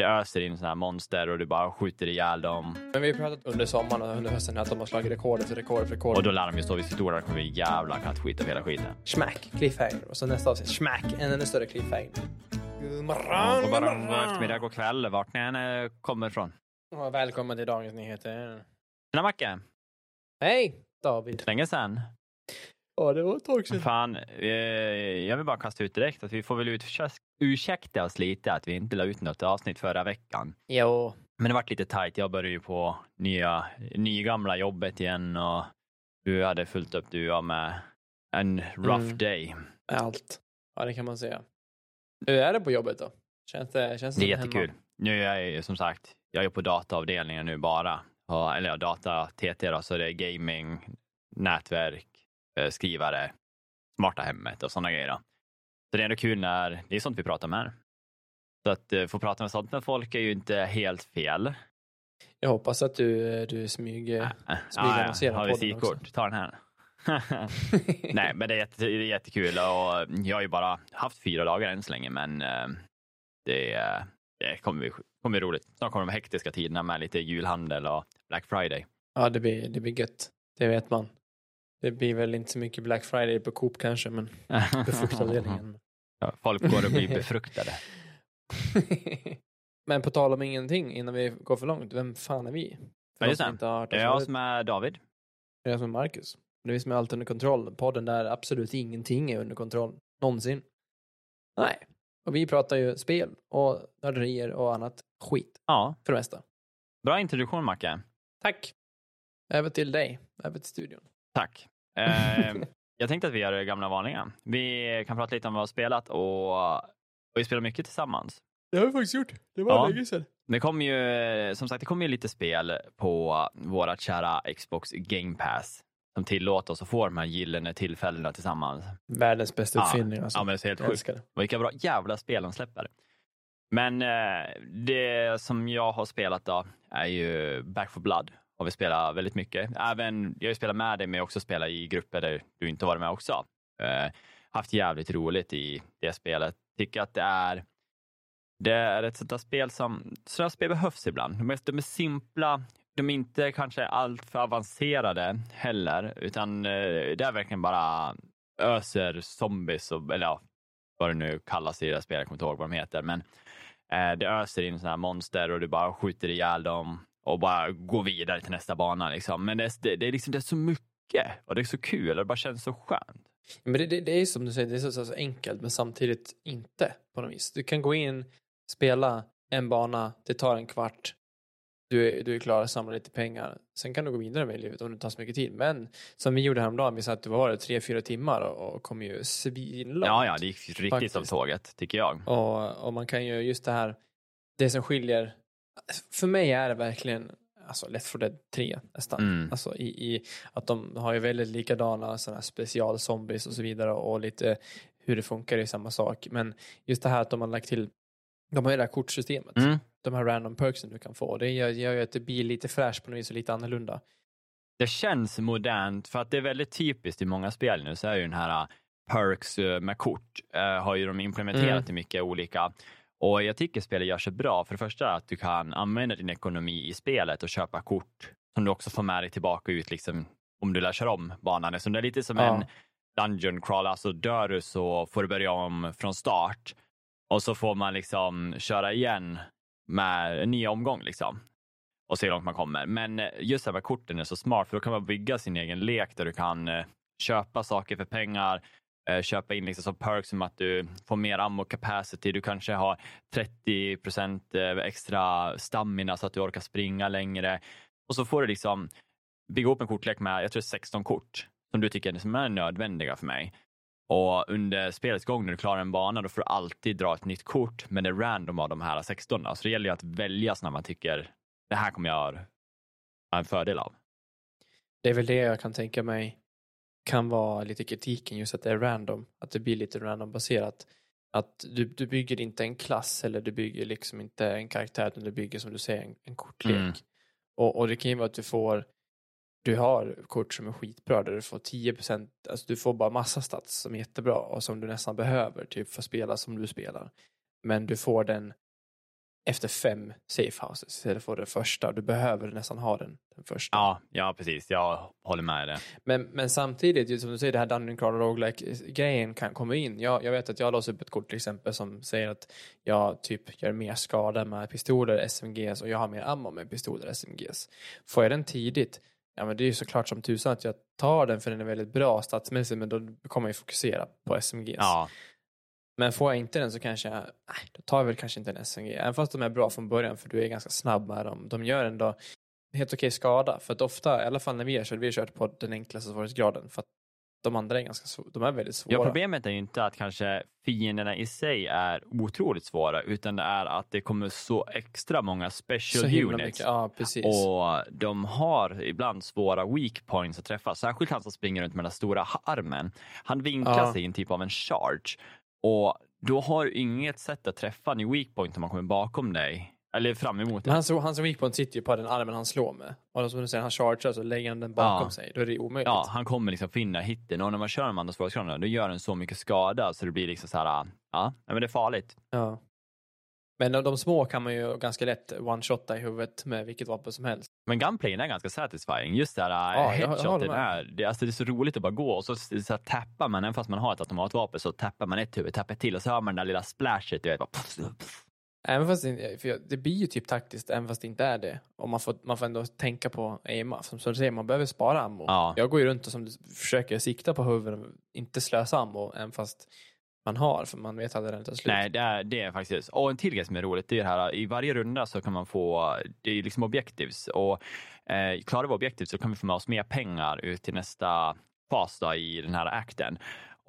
det öser in sådana här monster och du bara skjuter ihjäl dem. Men vi har pratat under sommaren och under hösten att de har slagit rekord efter rekord efter rekord. Och då lär de ju stå vid sitt ord. Då kommer vi jävla kattskit av hela skiten. Smack, cliffhanger. Och så nästa avsnitt, smack, en ännu större cliffhanger. God morgon, god morgon, god eftermiddag, god kväll, vart ni än eh, kommer ifrån. Och välkommen till Dagens Nyheter. Tjena Macke! Hej David! Länge sen. Ja, det var ett tag sedan. Fan, eh, jag vill bara kasta ut direkt att vi får väl utförs- ursäkta oss lite att vi inte la ut något avsnitt förra veckan. Jo, Men det vart lite tajt. Jag började ju på nya, nygamla jobbet igen och du hade fullt upp du och med en rough Mm. day. allt. Ja, det kan man säga. Hur är det på jobbet då? Känns det, känns Det är som jättekul. hemma? Nu är jag ju som sagt, jag är på dataavdelningen nu bara. Och, eller data TT då, så det är gaming, nätverk, eh, skrivare, smarta hemmet och sådana grejer. Då. Så det är ändå kul när, det är sånt vi pratar om här. Så att eh, få prata med sånt med folk är ju inte helt fel. Jag hoppas att du, du smyger... Äh, Smygannonsera har podden visitkort, ta den här. Nej, men det är, jätte, det är jättekul och jag har ju bara haft fyra dagar än så länge, men eh, det, eh, det kommer bli, kommer bli roligt. Snart kommer de hektiska tiderna med lite julhandel och Black Friday. Ja, det blir, det blir gött. Det vet man. Det blir väl inte så mycket Black Friday på Coop kanske, men på fruktavdelningen. Ja, Folk går och blir befruktade. men på tal om ingenting, innan vi går för långt, vem fan är vi? För Ja, just det. har Det är jag som är David. Det är jag som är Marcus. Det är vi som är allt under kontroll. Podden där absolut ingenting är under kontroll. Någonsin. Nej. Och vi pratar ju spel och nörderier och annat skit. Ja, För det mesta. bra introduktion Macke. Tack. Över till dig. Över till studion. Tack. Eh, jag tänkte att vi gör det gamla vanliga. Vi kan prata lite om vad vi har spelat och, och vi spelar mycket tillsammans. Det har vi faktiskt gjort. Det var Ja. länge sedan. Det kommer ju, som sagt, det kommer ju lite spel på våra kära Xbox Game Pass som tillåter oss att få de här gyllene tillfällena tillsammans. Världens bästa Ja. uppfinning. Alltså. Ja, men det är helt sjukt. vilka bra jävla spel de släpper. Men eh, det som jag har spelat då är ju Back for Blood. Har vi spelat väldigt mycket. Även, jag har ju spelat med dig, men jag har också spelat i grupper där du inte varit med också. Eh, haft jävligt roligt i det spelet. Tycker att det är det är ett sånt där spel som, sådana spel behövs ibland. De är, de är simpla, de är inte kanske allt för avancerade heller, utan eh, det är verkligen bara öser zombies, och, eller ja, vad det nu kallas i det här spelet, jag kommer inte ihåg vad de heter, men eh, det öser in sådana här monster och du bara skjuter ihjäl dem och bara går vidare till nästa bana. Liksom. Men det är, det, det, är liksom, det är så mycket och det är så kul och det bara känns så skönt. Men det, det, det är som du säger, det är så, så, så enkelt men samtidigt inte på något vis. Du kan gå in, spela en bana, det tar en kvart, du är, du är klar att samla lite pengar. Sen kan du gå vidare med livet om det tar så mycket tid. Men som vi gjorde häromdagen, vi satt att det var tre, fyra timmar och, och kom ju svinlångt. Ja, ja, det gick riktigt Faktiskt. som tåget, tycker jag. Och, och man kan ju just det här, det som skiljer, för mig är det verkligen alltså Left 4 Dead 3 nästan. Mm. Alltså i, i att de har ju väldigt likadana sådana här specialzombies och så vidare och lite hur det funkar är samma sak. Men just det här att de har lagt till, de har ju det här kortsystemet, Mm. de här random perksen du kan få. Det gör, gör ju att det blir lite fräscht på något vis och lite annorlunda. Det känns modernt för att det är väldigt typiskt i många spel nu så är ju den här uh, perks uh, med kort uh, har ju de implementerat Mm. i mycket olika och jag tycker spelet gör sig bra. För det första att du kan använda din ekonomi i spelet och köpa kort som du också får med dig tillbaka ut liksom om du lär köra om banan. Så det är lite som Ja. en dungeon crawl, alltså dör du så får du börja om från start och så får man liksom köra igen med en ny omgång liksom och se hur långt man kommer. Men eh, just det här med korten är så smart för då kan man bygga sin egen lek där du kan eh, köpa saker för pengar, Eh, köpa in liksom som perks som att du får mer ammo capacity, du kanske har 30 procent eh, extra stamina så att du orkar springa längre och så får du liksom bygga ihop en kortlek med, jag tror 16 kort som du tycker är, som är nödvändiga för mig. Och under spelets gång när du klarar en bana, då får du alltid dra ett nytt kort, men det är random av de här 16. Så det gäller ju att välja när man tycker det här kommer jag ha en fördel av. Det är väl det jag kan tänka mig kan vara lite kritiken just att det är random. Att det blir lite random baserat. Att du, du bygger inte en klass eller du bygger liksom inte en karaktär utan du bygger som du säger en, en kortlek. Mm. Och, och det kan ju vara att du får du har kort som är skitbra där du får 10% alltså du får bara massa stats som är jättebra och som du nästan behöver typ för att spela som du spelar. Men du får den efter fem safe houses istället för den första. Du behöver nästan ha den, den första. Ja, ja, precis. Jag håller med dig. Men, men samtidigt, som du säger, det här Dungeon Crawler Roguelike-grejen kan komma in. Jag, jag vet att jag låser upp ett kort till exempel som säger att jag typ gör mer skada med pistoler, SMGs och jag har mer ammo med pistoler, SMGs. Får jag den tidigt, ja men det är ju såklart som tusan att jag tar den för den är väldigt bra statsmässigt men då kommer jag fokusera på SMGs. Ja, Men får jag inte den så kanske jag, nej, då tar jag väl kanske inte en SMG. Även fast de är bra från början för du är ganska snabb med dem. De gör ändå helt okej skada. För att ofta, i alla fall när vi har kört, vi har kört på den enklaste svårighetsgraden. För att de andra är ganska svåra, de är väldigt svåra. Ja, problemet är ju inte att kanske fienderna i sig är otroligt svåra, utan det är att det kommer så extra många special units. ja precis. Och de har ibland svåra weak points att träffa. Särskilt han som springer runt med den stora armen. Han vinklar Ja. sig i en typ av en charge. Och då har du inget sätt att träffa en i weak point om man kommer bakom dig. Eller fram emot Men dig. hans, hans weak point sitter ju på den armen han slår med. Och som du säger, han chargear så lägger han den bakom Ja. sig. Då är det omöjligt. Ja, han kommer liksom finna hitten och när man kör de andra svårighetsgraderna då gör den så mycket skada så det blir liksom så här, ja, men det är farligt. Ja. Men de, de små kan man ju ganska lätt one-shotta i huvudet med vilket vapen som helst. Men gunplayen är ganska satisfying. Just det här jag- jag headshoten är, det, alltså det är så roligt att bara gå och så, så här, tappar man, även fast man har ett automatvapen så tappar man ett huvud, tappar ett till och så hör man den där lilla splashet, du vet, bara, puff, puff. Även fast det, för det blir ju typ taktiskt, även fast det inte är det. Och man får, man får ändå tänka på aima. Som du säger, man behöver spara ammo. Ja. Jag går ju runt och som försöker sikta på huvudet inte slösa ammo, även fast man har, för man vet aldrig när det tar slut. Nej, det är, det är faktiskt Och en till grej som är roligt, det är det här, i varje runda så kan man få, det är liksom objectives och eh, klarar vi objectives så kan vi få med oss mer pengar ut till nästa fas då, i den här akten.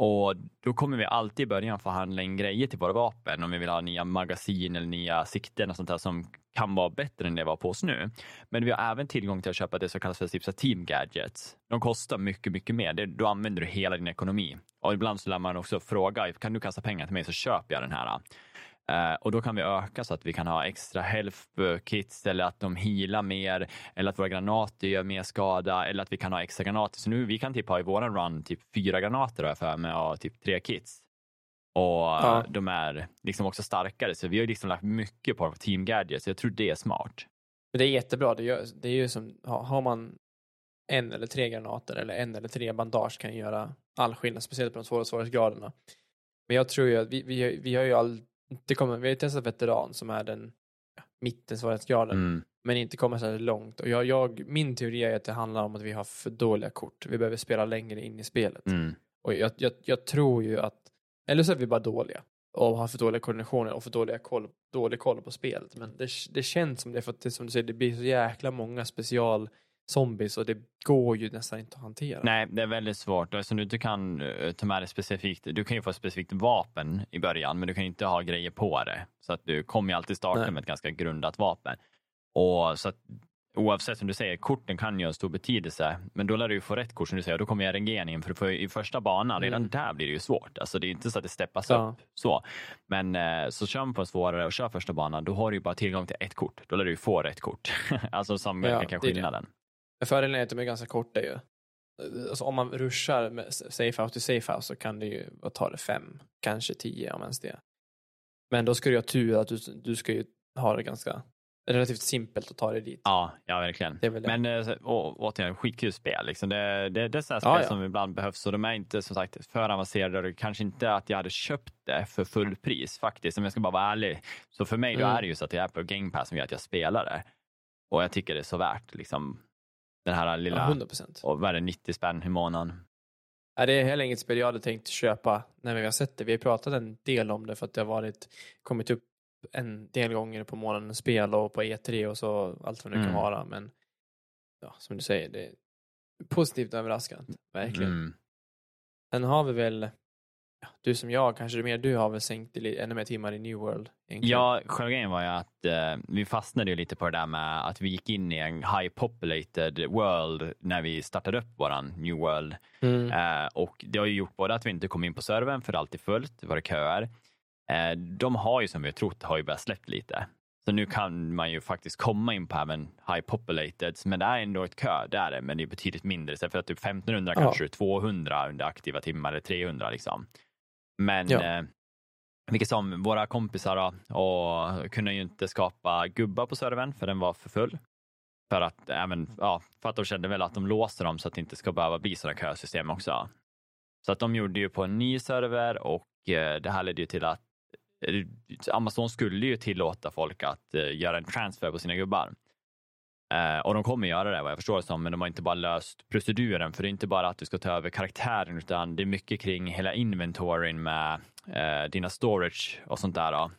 Och då kommer vi alltid i början förhandla in grejer till våra vapen om vi vill ha nya magasin eller nya sikten och sånt där som kan vara bättre än det vi har på oss nu. Men vi har även tillgång till att köpa det som kallas för typ team gadgets. De kostar mycket, mycket mer. Det, då använder du hela din ekonomi. Och ibland så lär man också fråga, kan du kasta pengar till mig så köper jag den här. Eh, och då kan vi öka så att vi kan ha extra health kits eller att de healar mer eller att våra granater gör mer skada eller att vi kan ha extra granater. Så nu vi kan typ ha i våran run typ fyra granater har jag för mig och typ tre kits. Och Ja. de är liksom också starkare så vi har liksom lagt mycket på team gadgets. Jag tror det är smart. Det är jättebra. Det, gör, det är ju som, har har man en eller tre granater eller en eller tre bandage kan göra all skillnad, speciellt på de svåra svårighetsgraderna. Men jag tror ju att vi, vi, vi har ju all, inte kommit, vi har ju testat veteran som är den ja, mitten svårighetsgraden, Mm. men inte kommit så här långt. Och jag, jag, min teori är att det handlar om att vi har för dåliga kort. Vi behöver spela längre in i spelet. Mm. Och jag, jag, jag tror ju att, eller så är vi bara dåliga och har för dåliga koordinationer och för dåliga koll, dålig koll på spelet. Men det, det känns som det för att det som du säger, det blir så jäkla många special zombies och det går ju nästan inte att hantera. Nej, det är väldigt svårt. Eftersom du inte kan eh, ta med det specifikt. Du kan ju få ett specifikt vapen i början, men du kan inte ha grejer på det. Så att du kommer ju alltid starta Nej. med ett ganska grundat vapen. Och så att oavsett som du säger, korten kan ju ha stor betydelse, men då lär du ju få rätt kort som du säger. Då kommer RNG in, för i första banan, redan Mm. där blir det ju svårt. Alltså det är inte så att det steppas Ja. upp så. Men eh, så kör man på en svårare och kör första banan, då har du ju bara tillgång till ett kort. Då lär du ju få rätt kort. alltså som Ja, kan är det. Fördelen är att de är ganska korta ju. Alltså om man ruschar med safe house till safe så kan det ju, vad tar det, fem, kanske tio om ens det. Men då ska du ha tur att du, du ska ju ha det ganska relativt simpelt att ta dig dit. Ja, ja verkligen. Det det. Men äh, å, återigen, skitkul spel. Liksom. Det, det, det är sådana Ja, spel ja. som ibland behövs och de är inte som sagt för avancerade. och Kanske inte att jag hade köpt det för fullpris faktiskt, om jag ska bara vara ärlig. Så för mig då Mm. är det just att det är på Game Pass som gör att jag spelar det. Och jag tycker det är så värt liksom, den här Ja, lilla, 100 procent. och vad är det, 90 spänn i månaden. Nej, det är heller inget spel jag hade tänkt köpa när vi har sett det. Vi har pratat en del om det för att det har varit, kommit upp en del gånger på månadens spel och på E3 och så allt vad det nu kan Mm. vara. Men ja, som du säger, det är positivt överraskande. Verkligen. Mm. Sen har vi väl, ja, du som jag, kanske mer du har väl sänkt ännu mer timmar i New World. egentligen. Ja, själva grejen var ju att eh, vi fastnade ju lite på det där med att vi gick in i en high populated world när vi startade upp våran New World. Mm. Eh, och det har ju gjort både att vi inte kom in på servern för det är alltid fullt, det var köer. Eh, de har ju som vi trott har ju börjat släppt lite. Så nu kan man ju faktiskt komma in på även high populated, men det är ändå ett kö, det är det, men det är betydligt mindre. Så för att typ 1500 Ja. kanske 200 under aktiva timmar eller 300 liksom. Men Ja. eh, vilket som våra kompisar då, och kunde ju inte skapa gubbar på servern för den var för full. För att, även, ja, för att de kände väl att de låste dem så att det inte ska behöva bli sådana kösystem också. Så att de gjorde ju på en ny server och eh, det här ledde ju till att eh, Amazon skulle ju tillåta folk att eh, göra en transfer på sina gubbar. Eh, och de kommer göra det vad jag förstår det som, men de har inte bara löst proceduren, för det är inte bara att du ska ta över karaktären, utan det är mycket kring hela inventoryn med eh, dina storage och sånt där. Då,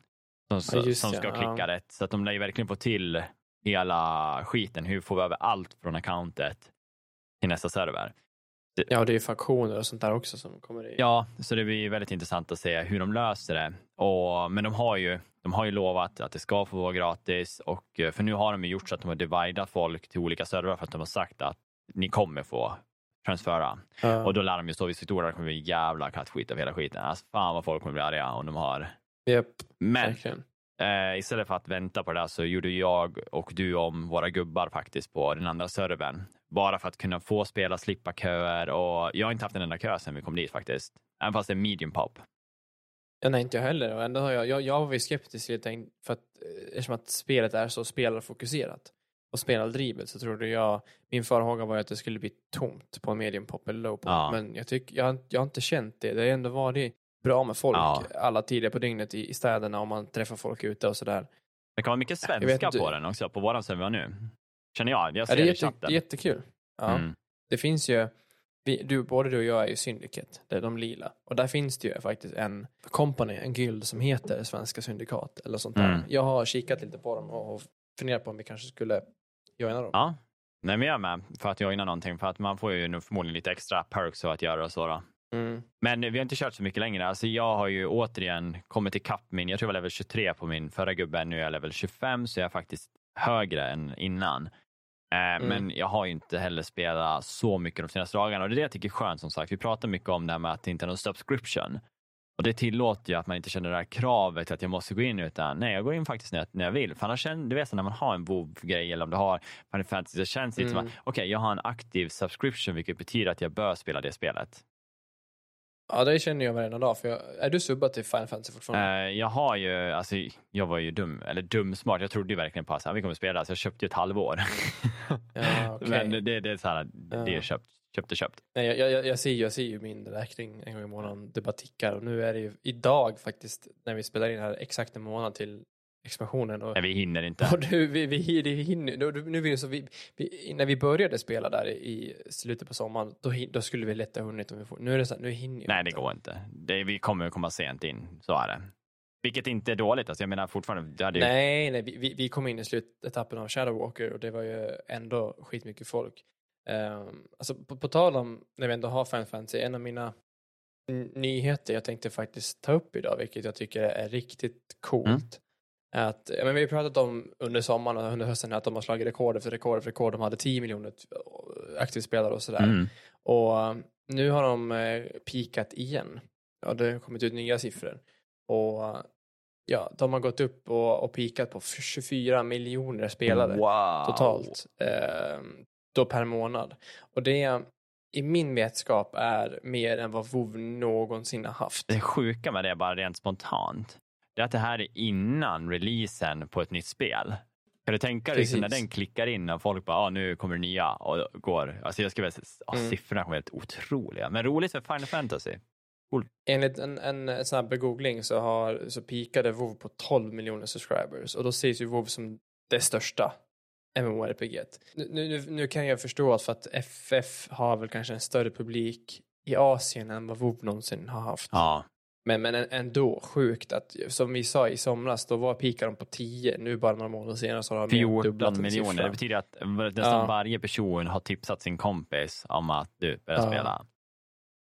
som, Ja, som det, ska ja. klicka rätt. Så att de lär ju verkligen få till hela skiten. Hur får vi över allt från accountet till nästa server? Ja, det är ju faktioner och sånt där också som kommer i. Ja, så det blir väldigt intressant att se hur de löser det. Och, men de har, ju, de har ju lovat att det ska få vara gratis och eh, för nu har de ju gjort så att de har dividat folk till olika servrar för att de har sagt att ni kommer få transfera. Ja. Och då lär de ju stå vid sitt ord det kommer bli jävla kattskit av hela skiten. Alltså fan vad folk kommer bli arga om de har. Japp, Men verkligen. eh, istället för att vänta på det där så gjorde jag och du om våra gubbar faktiskt på den andra servern. Bara för att kunna få spela, slippa köer och jag har inte haft en enda kö sedan vi kom dit faktiskt. Även fast det är medium pop. Ja, nej, inte jag heller. Och ändå har jag, jag, jag var ju skeptisk till det för att eh, eftersom att spelet är så spelarfokuserat och spelardrivet så trodde jag, min farhåga var att det skulle bli tomt på medium pop eller low pop. Ja. Men jag tycker, jag, jag har inte känt det. Det har ändå varit bra med folk Ja. alla tider på dygnet i, i städerna om man träffar folk ute och sådär. Det kan vara mycket Jag svenska på den också, på våran server nu. Känner jag. Jag Ja, ser det, är det i det chatten. är jättekul. Ja. Mm. Det finns ju, vi, du, både du och jag är ju Syndicate, det är de lila. Och där finns det ju faktiskt en company, en guild som heter Svenska Syndikat eller sånt där. Mm. Jag har kikat lite på dem och funderat på om vi kanske skulle joina dem. Ja, Nej, men jag är med för att joina någonting för att man får ju förmodligen lite extra perks av att göra så. Då. Mm. Men vi har inte kört så mycket längre. Alltså jag har ju återigen kommit ikapp min, jag tror jag var level 23 på min förra gubbe, nu är jag level 25 så jag är faktiskt högre än innan. Eh, Men jag har ju inte heller spelat så mycket de senaste dagarna och det är det jag tycker är skönt som sagt. Vi pratar mycket om det här med att det inte är någon subscription. Och det tillåter ju att man inte känner det här kravet att jag måste gå in utan nej, jag går in faktiskt när jag, när jag vill. För annars känner, du vet så när man har en WoW-grej eller om du har Final Fantasy så känns det lite Mm. som att okej, jag har en aktiv subscription vilket betyder att jag bör spela det spelet. Ja, det känner jag varenda dag. För jag, är du subbad till Final Fantasy fortfarande? Eh, jag har ju, alltså jag var ju dum, eller dum smart. Jag trodde ju verkligen på att vi kommer spela, så jag köpte ju ett halvår. Ja, okej. Men det, det är så här, det är köpt, köpt och köpt. Nej, jag, jag, jag, ser, ju- jag ser ju min räkning en gång i månaden, det bara tickar. Och nu är det ju idag faktiskt, när vi spelar in här, exakt en månad till expansionen. Och, Nej, vi hinner inte. och du, vi, vi, vi hinner, nu, nu det så vi, vi, när vi började spela där i slutet på sommaren, då, då skulle vi lätt ha hunnit om vi får. Nu är det så här, nu hinner Nej, det inte. går inte. Det, vi kommer komma sent in, så är det. Vilket inte är dåligt. Alltså, jag menar fortfarande, det hade ju, Nej, nej vi, vi, kom in i slutetappen av Shadow Walker och det var ju ändå skitmycket folk. Um, alltså på, på tal om, när vi ändå har Final Fantasy, en av mina nyheter jag tänkte faktiskt ta upp idag, vilket jag tycker är riktigt coolt. Mm. Att, men vi har pratat om under sommaren och under hösten att de har slagit rekord efter rekord efter rekord. De hade 10 miljoner aktiva spelare och sådär. Mm. Och um, nu har de eh, pikat igen. Ja, det har kommit ut nya siffror. Och uh, ja, de har gått upp och, och pikat på 24 miljoner spelare Wow. totalt. Eh, då per månad. Och det i min vetskap är mer än vad WoW någonsin har haft. Det sjuka med det, bara rent spontant, det är att det här är innan releasen på ett nytt spel. Kan du tänka dig liksom när den klickar in och folk bara, ah, nu kommer det nya och går. Alltså jag skulle vilja, ah, Mm. siffrorna kommer helt otroliga. Men roligt för Final Fantasy. Enligt en, en snabb googling så, har, så pikade WoW på 12 miljoner subscribers och då ses ju WoW som det största MMORPG. Nu, nu, nu kan jag förstå att för att FF har väl kanske en större publik i Asien än vad WoW någonsin har haft. Ja, Men, men ändå sjukt att, som vi sa i somras, då var pikade de på 10. Nu bara några månader senare så har de mer än dubblat 14 den miljoner. siffran. Det betyder att nästan Ja. varje person har tipsat sin kompis om att du börjar Ja. spela.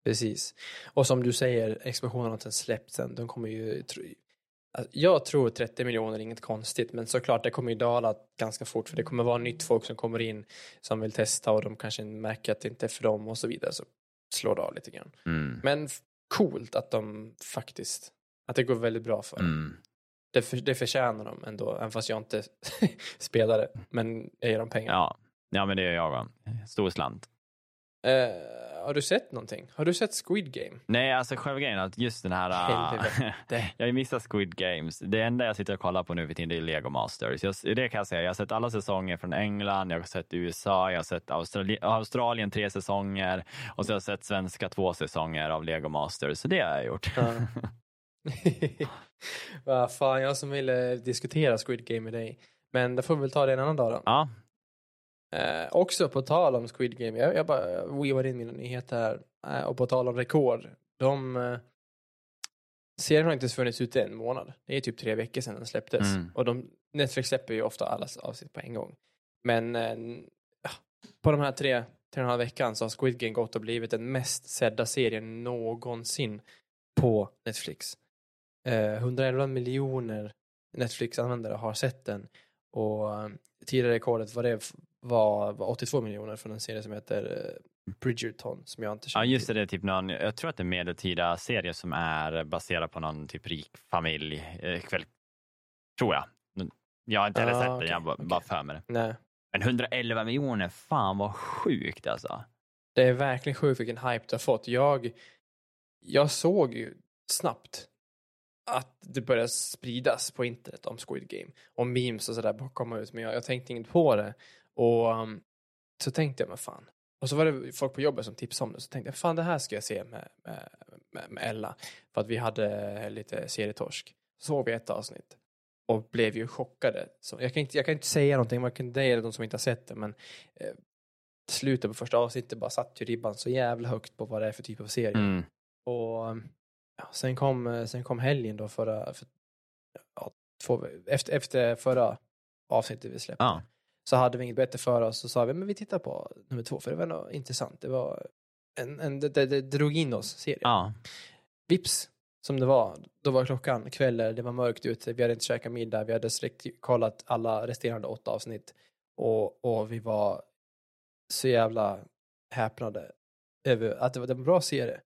Precis. Och som du säger, expansionen har inte släppts sen. De kommer ju... Jag tror 30 miljoner är inget konstigt, men såklart det kommer ju dala ganska fort för det kommer vara nytt folk som kommer in som vill testa och de kanske märker att det inte är för dem och så vidare så slår det av lite grann. Mm. Men coolt att de faktiskt, att det går väldigt bra för. Mm. Det, för, det förtjänar de ändå, även fast jag inte spelar det, men jag ger dem pengar. Ja. ja, men det gör jag. va. Stor slant. Eh, har du sett någonting? Har du sett Squid Game? Nej, alltså själva grejen är att just den här... Helvete. jag har ju missat Squid Games. Det enda jag sitter och kollar på nu för tiden det är Lego Masters. Jag, det kan jag säga. Jag har sett alla säsonger från England, jag har sett USA, jag har sett Australi Australien tre säsonger och så har jag sett svenska två säsonger av Lego Masters. Så det har jag gjort. Ja. Vad fan, jag som ville diskutera Squid Game med dig. Men det får vi väl ta det en annan dag då. ja. Eh, också på tal om Squid Game, jag, jag bara weavar in mina nyheter här. Eh, och på tal om rekord. De, eh, serien har inte ens funnits ute en månad. Det är typ tre veckor sedan den släpptes. Mm. Och de, Netflix släpper ju ofta alla avsnitt på en gång. Men eh, på de här tre, tre och en halv veckan så har Squid Game gått och blivit den mest sedda serien någonsin på Netflix. Eh, 111 miljoner Netflix-användare har sett den. Och eh, tidigare rekordet var det var, var 82 miljoner från en serie som heter eh, Bridgerton som jag inte ja, känner just till. det. det är typ någon, jag tror att det är medeltida serie som är baserad på någon typ rik familj. Eh, kväll, tror jag. Jag har inte heller Ah, sett den, okej, jag bara, bara för mig det. Nej, Men 111 miljoner, fan vad sjukt alltså. det är verkligen sjukt vilken hype det har fått. Jag, jag såg ju snabbt att det började spridas på internet om Squid Game. Och memes och sådär bara komma ut. Men jag, jag tänkte inte på det. Och um, så tänkte jag, men fan. Och så var det folk på jobbet som tipsade om det. Så tänkte jag, fan det här ska jag se med, med, med, med Ella. För att vi hade lite serietorsk. Så såg vi ett avsnitt. Och blev ju chockade. Så jag, kan inte, jag kan inte säga någonting, varken dig eller de som inte har sett det. Men eh, slutet på första avsnittet bara satt ju ribban så jävla högt på vad det är för typ av serie. Mm. Och ja, sen, kom, eh, sen kom helgen då förra, för, ja, två, efter, efter förra avsnittet vi släppte. Ja. Så hade vi inget bättre för oss så sa vi men vi tittar på nummer två för det var nog intressant. Det var en, en, det, det, det drog in oss serien. ja. Vips som det var. Då var klockan kvällar, det var mörkt ute, vi hade inte käkat middag, vi hade kollat alla resterande åtta avsnitt. Och, och vi var så jävla häpnade över att det var en bra serie.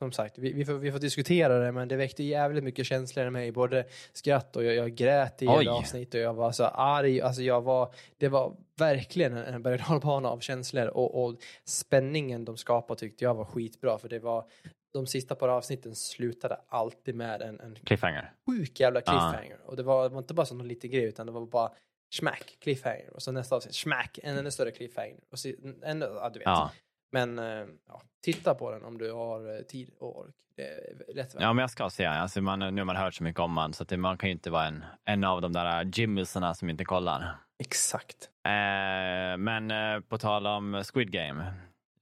Som sagt, vi, vi, får, vi får diskutera det, men det väckte jävligt mycket känslor i mig. Både skratt och jag, jag grät i Oj. ett avsnitt och jag var så arg. Alltså jag var, det var verkligen en, berg och av känslor och, och spänningen de skapade tyckte jag var skitbra. För det var, de sista par avsnitten slutade alltid med en, en Cliffhanger. sjuk jävla Ja. cliffhanger. Och det var, det var inte bara som någon liten grej utan det var bara smack, cliffhanger. Och så nästa avsnitt, smack, en ännu större cliffhanger. Och så, en, ja, du vet. Ja. Men eh, ja, titta på den om du har eh, tid och ork. Det är lätt ja, men jag ska se. Alltså man, nu har man hört så mycket om man så att det, man kan ju inte vara en, en av de där jimmisarna som inte kollar. Exakt. Eh, men eh, på tal om Squid Game.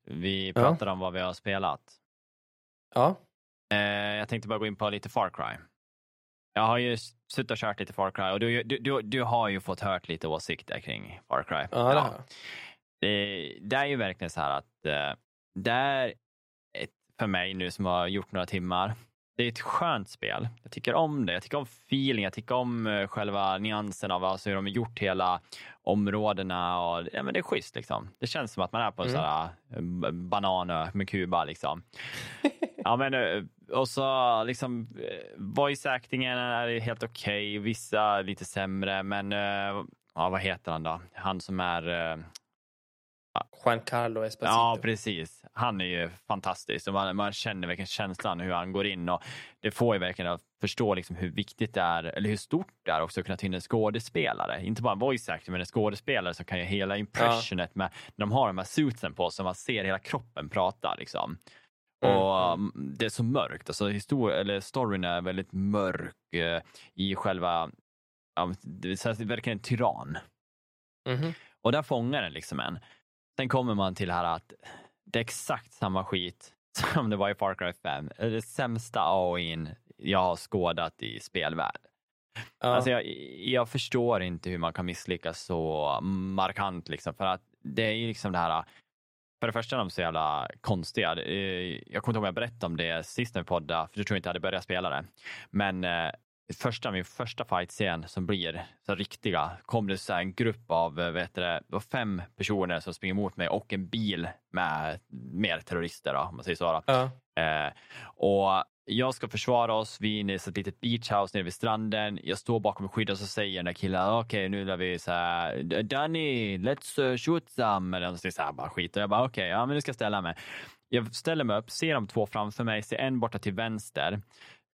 Vi Ja. pratade om vad vi har spelat. Ja, Eh, jag tänkte bara gå in på lite Far Cry. Jag har ju suttit och kört lite Far Cry och du, du, du, du har ju fått hört lite åsikter kring Far Cry. ja, det jag. Det, det är ju verkligen så här att eh, det är ett, för mig nu som har gjort några timmar. Det är ett skönt spel. Jag tycker om det. Jag tycker om feeling. Jag tycker om eh, själva nyansen av alltså hur de har gjort hela områdena. Och, ja, men det är schysst liksom. Det känns som att man är på en Mm. sån här eh, bananö med Kuba liksom. ja, men, eh, och så liksom eh, voice actingen är helt okej. Vissa lite sämre, men eh, ja, vad heter han då? Han som är eh, Giancarlo Esposito. Ja, precis. Han är ju fantastisk man, man känner verkligen känslan hur han går in och det får ju verkligen att förstå liksom hur viktigt det är, eller hur stort det är också att kunna ta in en skådespelare. Inte bara en voice actor, men en skådespelare som kan göra hela impressionet med, när de har de här suitsen på så man ser hela kroppen prata liksom. Mm, Och mm. um, det är så mörkt, alltså histor- eller storyn är väldigt mörk eh, i själva, ja, det verkligen en tyrann. Mhm. Och där fångar den liksom en. Sen kommer man till här att det är exakt samma skit som det var i Far Cry 5. Det är det sämsta AOI'n jag har skådat i spelvärld. Ja. Alltså jag, jag förstår inte hur man kan misslyckas så markant liksom. För att det är ju liksom det här för det första är de så jävla konstiga. Eh, Jag kommer inte ihåg om jag berättade om det sist när vi poddade, för jag tror inte jag hade börjat spela det. Men eh, första, min första fight-scen som blir så riktiga, kom det så en grupp av eh, vet du, det, det fem personer som springer mot mig och en bil med mer terrorister, då, om man säger så. Ja. Eh, och jag ska försvara oss, vi är inne i ett litet beachhouse nere vid stranden. Jag står bakom skyddet och så säger den där killen, okej okay, nu lär vi så här, Danny, let's uh, shoot some. Eller någonting så här, bara skit. Och jag bara okej, okay, ja men nu ska jag ställa mig. Jag ställer mig upp, ser de två framför mig, ser en borta till vänster.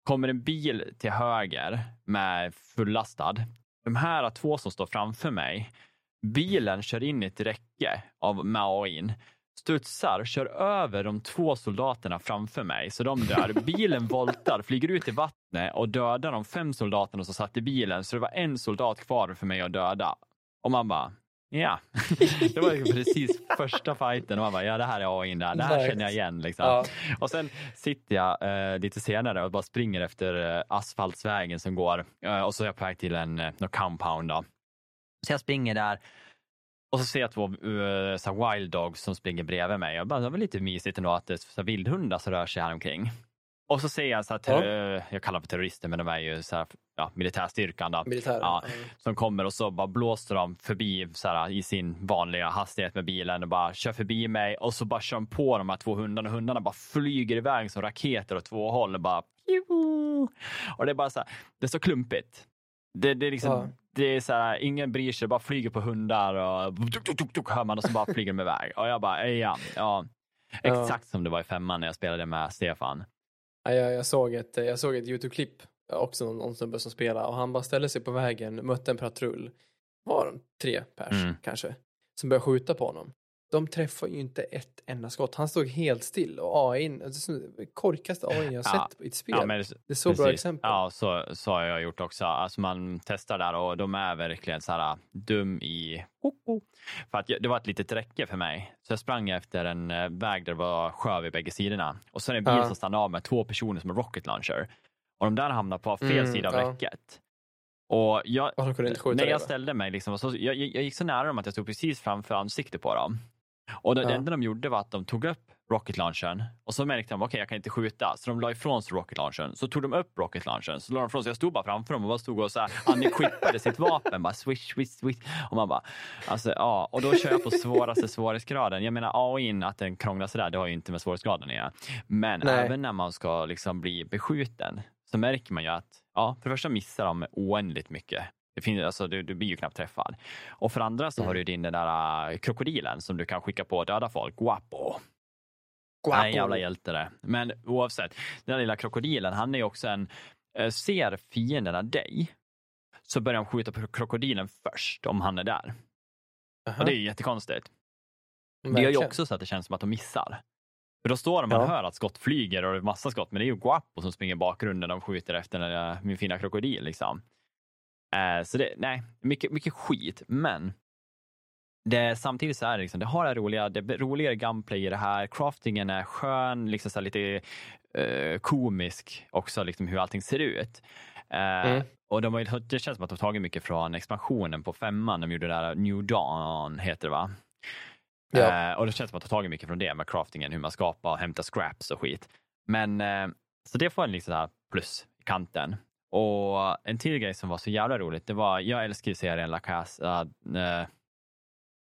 Kommer en bil till höger med fullastad. De här två som står framför mig, bilen kör in i ett räcke av med AIn studsar, kör över de två soldaterna framför mig, så de dör. Bilen voltar, flyger ut i vattnet och dödar de fem soldaterna som satt i bilen, så det var en soldat kvar för mig att döda. Och man bara, ja. Det var liksom precis första fighten och man bara, ja det här är AI där, det här känner jag igen. Liksom. Ja. Och sen sitter jag eh, lite senare och bara springer efter eh, asfaltsvägen som går eh, och så är jag på väg till en eh, compound. Då. Så jag springer där och så ser jag två uh, så wild dogs som springer bredvid mig. Jag bara, det var lite mysigt ändå att det är så vildhundar som rör sig här omkring. Och så ser jag, så här, ja. jag kallar dem för terrorister, men de är ju så här, ja, militärstyrkan då, Militär, ja, mm. som kommer och så bara blåser de förbi så här, i sin vanliga hastighet med bilen och bara kör förbi mig och så bara kör de på de här två hundarna och hundarna bara flyger iväg som raketer åt två håll och bara och det är bara så här, det är så klumpigt. Det, det är liksom, ja det är så här, ingen bryr sig, bara flyger på hundar och tuk, tuk, tuk, tuk, hör man och så bara flyger de iväg. Och jag bara, ja, ja. Exakt som det var i femman när jag spelade med Stefan. Ja, jag, jag såg ett, jag såg ett YouTube-klipp, också någon, någon snubbe som spelade och han bara ställde sig på vägen, mötte en patrull, var de tre pers mm. kanske, som började skjuta på honom de träffar ju inte ett enda skott. Han stod helt still och AI, korkaste AI jag ja. sett i ett spel. Ja, det, det är så precis. bra exempel. Ja, så, så har jag gjort också. Alltså man testar där och de är verkligen så här dum i... För att det var ett litet räcke för mig. Så jag sprang efter en eh, väg där det var sjö vid bägge sidorna. Och så är en bil ja. som stannar av med två personer som har rocket launcher. Och de där hamnar på fel mm, sida av ja. räcket. Och jag, när jag ställde mig, liksom, så, jag, jag gick så nära dem att jag stod precis framför ansiktet på dem. Och det, ja. det enda de gjorde var att de tog upp rocket launchen och så märkte de okej, okay, jag kan inte skjuta, så de la ifrån sig rocket launchen. Så tog de upp rocket launchen, så la de ifrån sig. Jag stod bara framför dem och bara stod och så här, unequippade sitt vapen, bara swish, swish, swish. Och man bara, alltså ja, och då kör jag på svåraste svårighetsgraden. Jag menar AI, att den krånglar sådär, det har ju inte med svårighetsgraden att göra. Men Nej. även när man ska liksom bli beskjuten så märker man ju att, ja, för det första missar de oändligt mycket. Det finns, alltså, du, du blir ju knappt träffad. Och för andra så mm. har du din den där uh, krokodilen som du kan skicka på och döda folk. Guapo. Guapo. Nej, jävla hjälte det. Men oavsett, den där lilla krokodilen, han är ju också en, uh, ser fienderna dig så börjar han skjuta på krokodilen först om han är där. Uh -huh. Och det är ju jättekonstigt. Verkligen. Det gör ju också så att det känns som att de missar. För då står de och ja. hör att skott flyger och det är massa skott, men det är ju Guapo som springer i bakgrunden och skjuter efter den, min fina krokodil. Liksom. Eh, så det, nej, mycket, mycket skit. Men det, samtidigt så är det, liksom, det har det roliga, det roligare gunplay i det här. Craftingen är skön, liksom så lite uh, komisk också, liksom hur allting ser ut. Uh, mm. Och de har, det känns som att de har tagit mycket från expansionen på femman. De gjorde det där New Dawn, heter det va? Ja. Uh, och det känns som att de har tagit mycket från det med craftingen, hur man skapar och hämtar scraps och skit. Men så det får en liksom plus i kanten. Och en till grej som var så jävla roligt, det var, jag älskar ju serien La Casa, äh,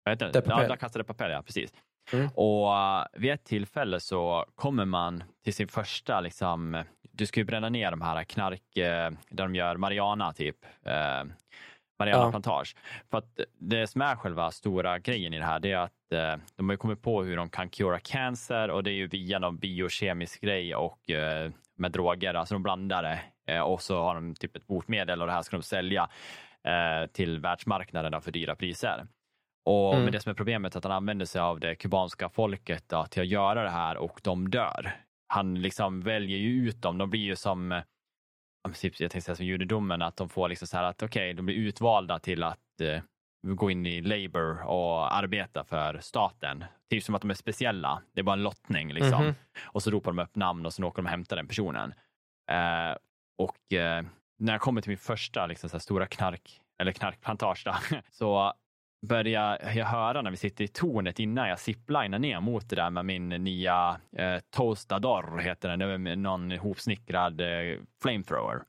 vad heter det? Ja, La Casa de Papel, ja precis. Mm. Och uh, vid ett tillfälle så kommer man till sin första, liksom, du ska ju bränna ner de här knark, uh, där de gör Mariana typ. Uh, Mariana ja. Plantage. För att det som är själva stora grejen i det här, det är att uh, de har kommit på hur de kan cura cancer och det är ju via någon biokemisk grej och uh, med droger, alltså de blandar det Eh, och så har de typ ett botemedel och det här ska de sälja eh, till världsmarknaden för dyra priser. Och mm. Det som är problemet är att han använder sig av det kubanska folket då, till att göra det här och de dör. Han liksom väljer ju ut dem. De blir ju som, typ, jag tänkte säga som judedomen, att de får liksom så här att okej, okay, de blir utvalda till att eh, gå in i Labour och arbeta för staten. Typ som att de är speciella. Det är bara en lottning liksom. Mm. Och så ropar de upp namn och så åker de och hämtar den personen. Eh, och eh, när jag kommer till min första liksom, så stora knark, eller knarkplantage då, så börjar jag höra när vi sitter i tornet innan jag ziplinar ner mot det där med min nya eh, Toastador, heter den, någon hopsnickrad eh, flamethrower.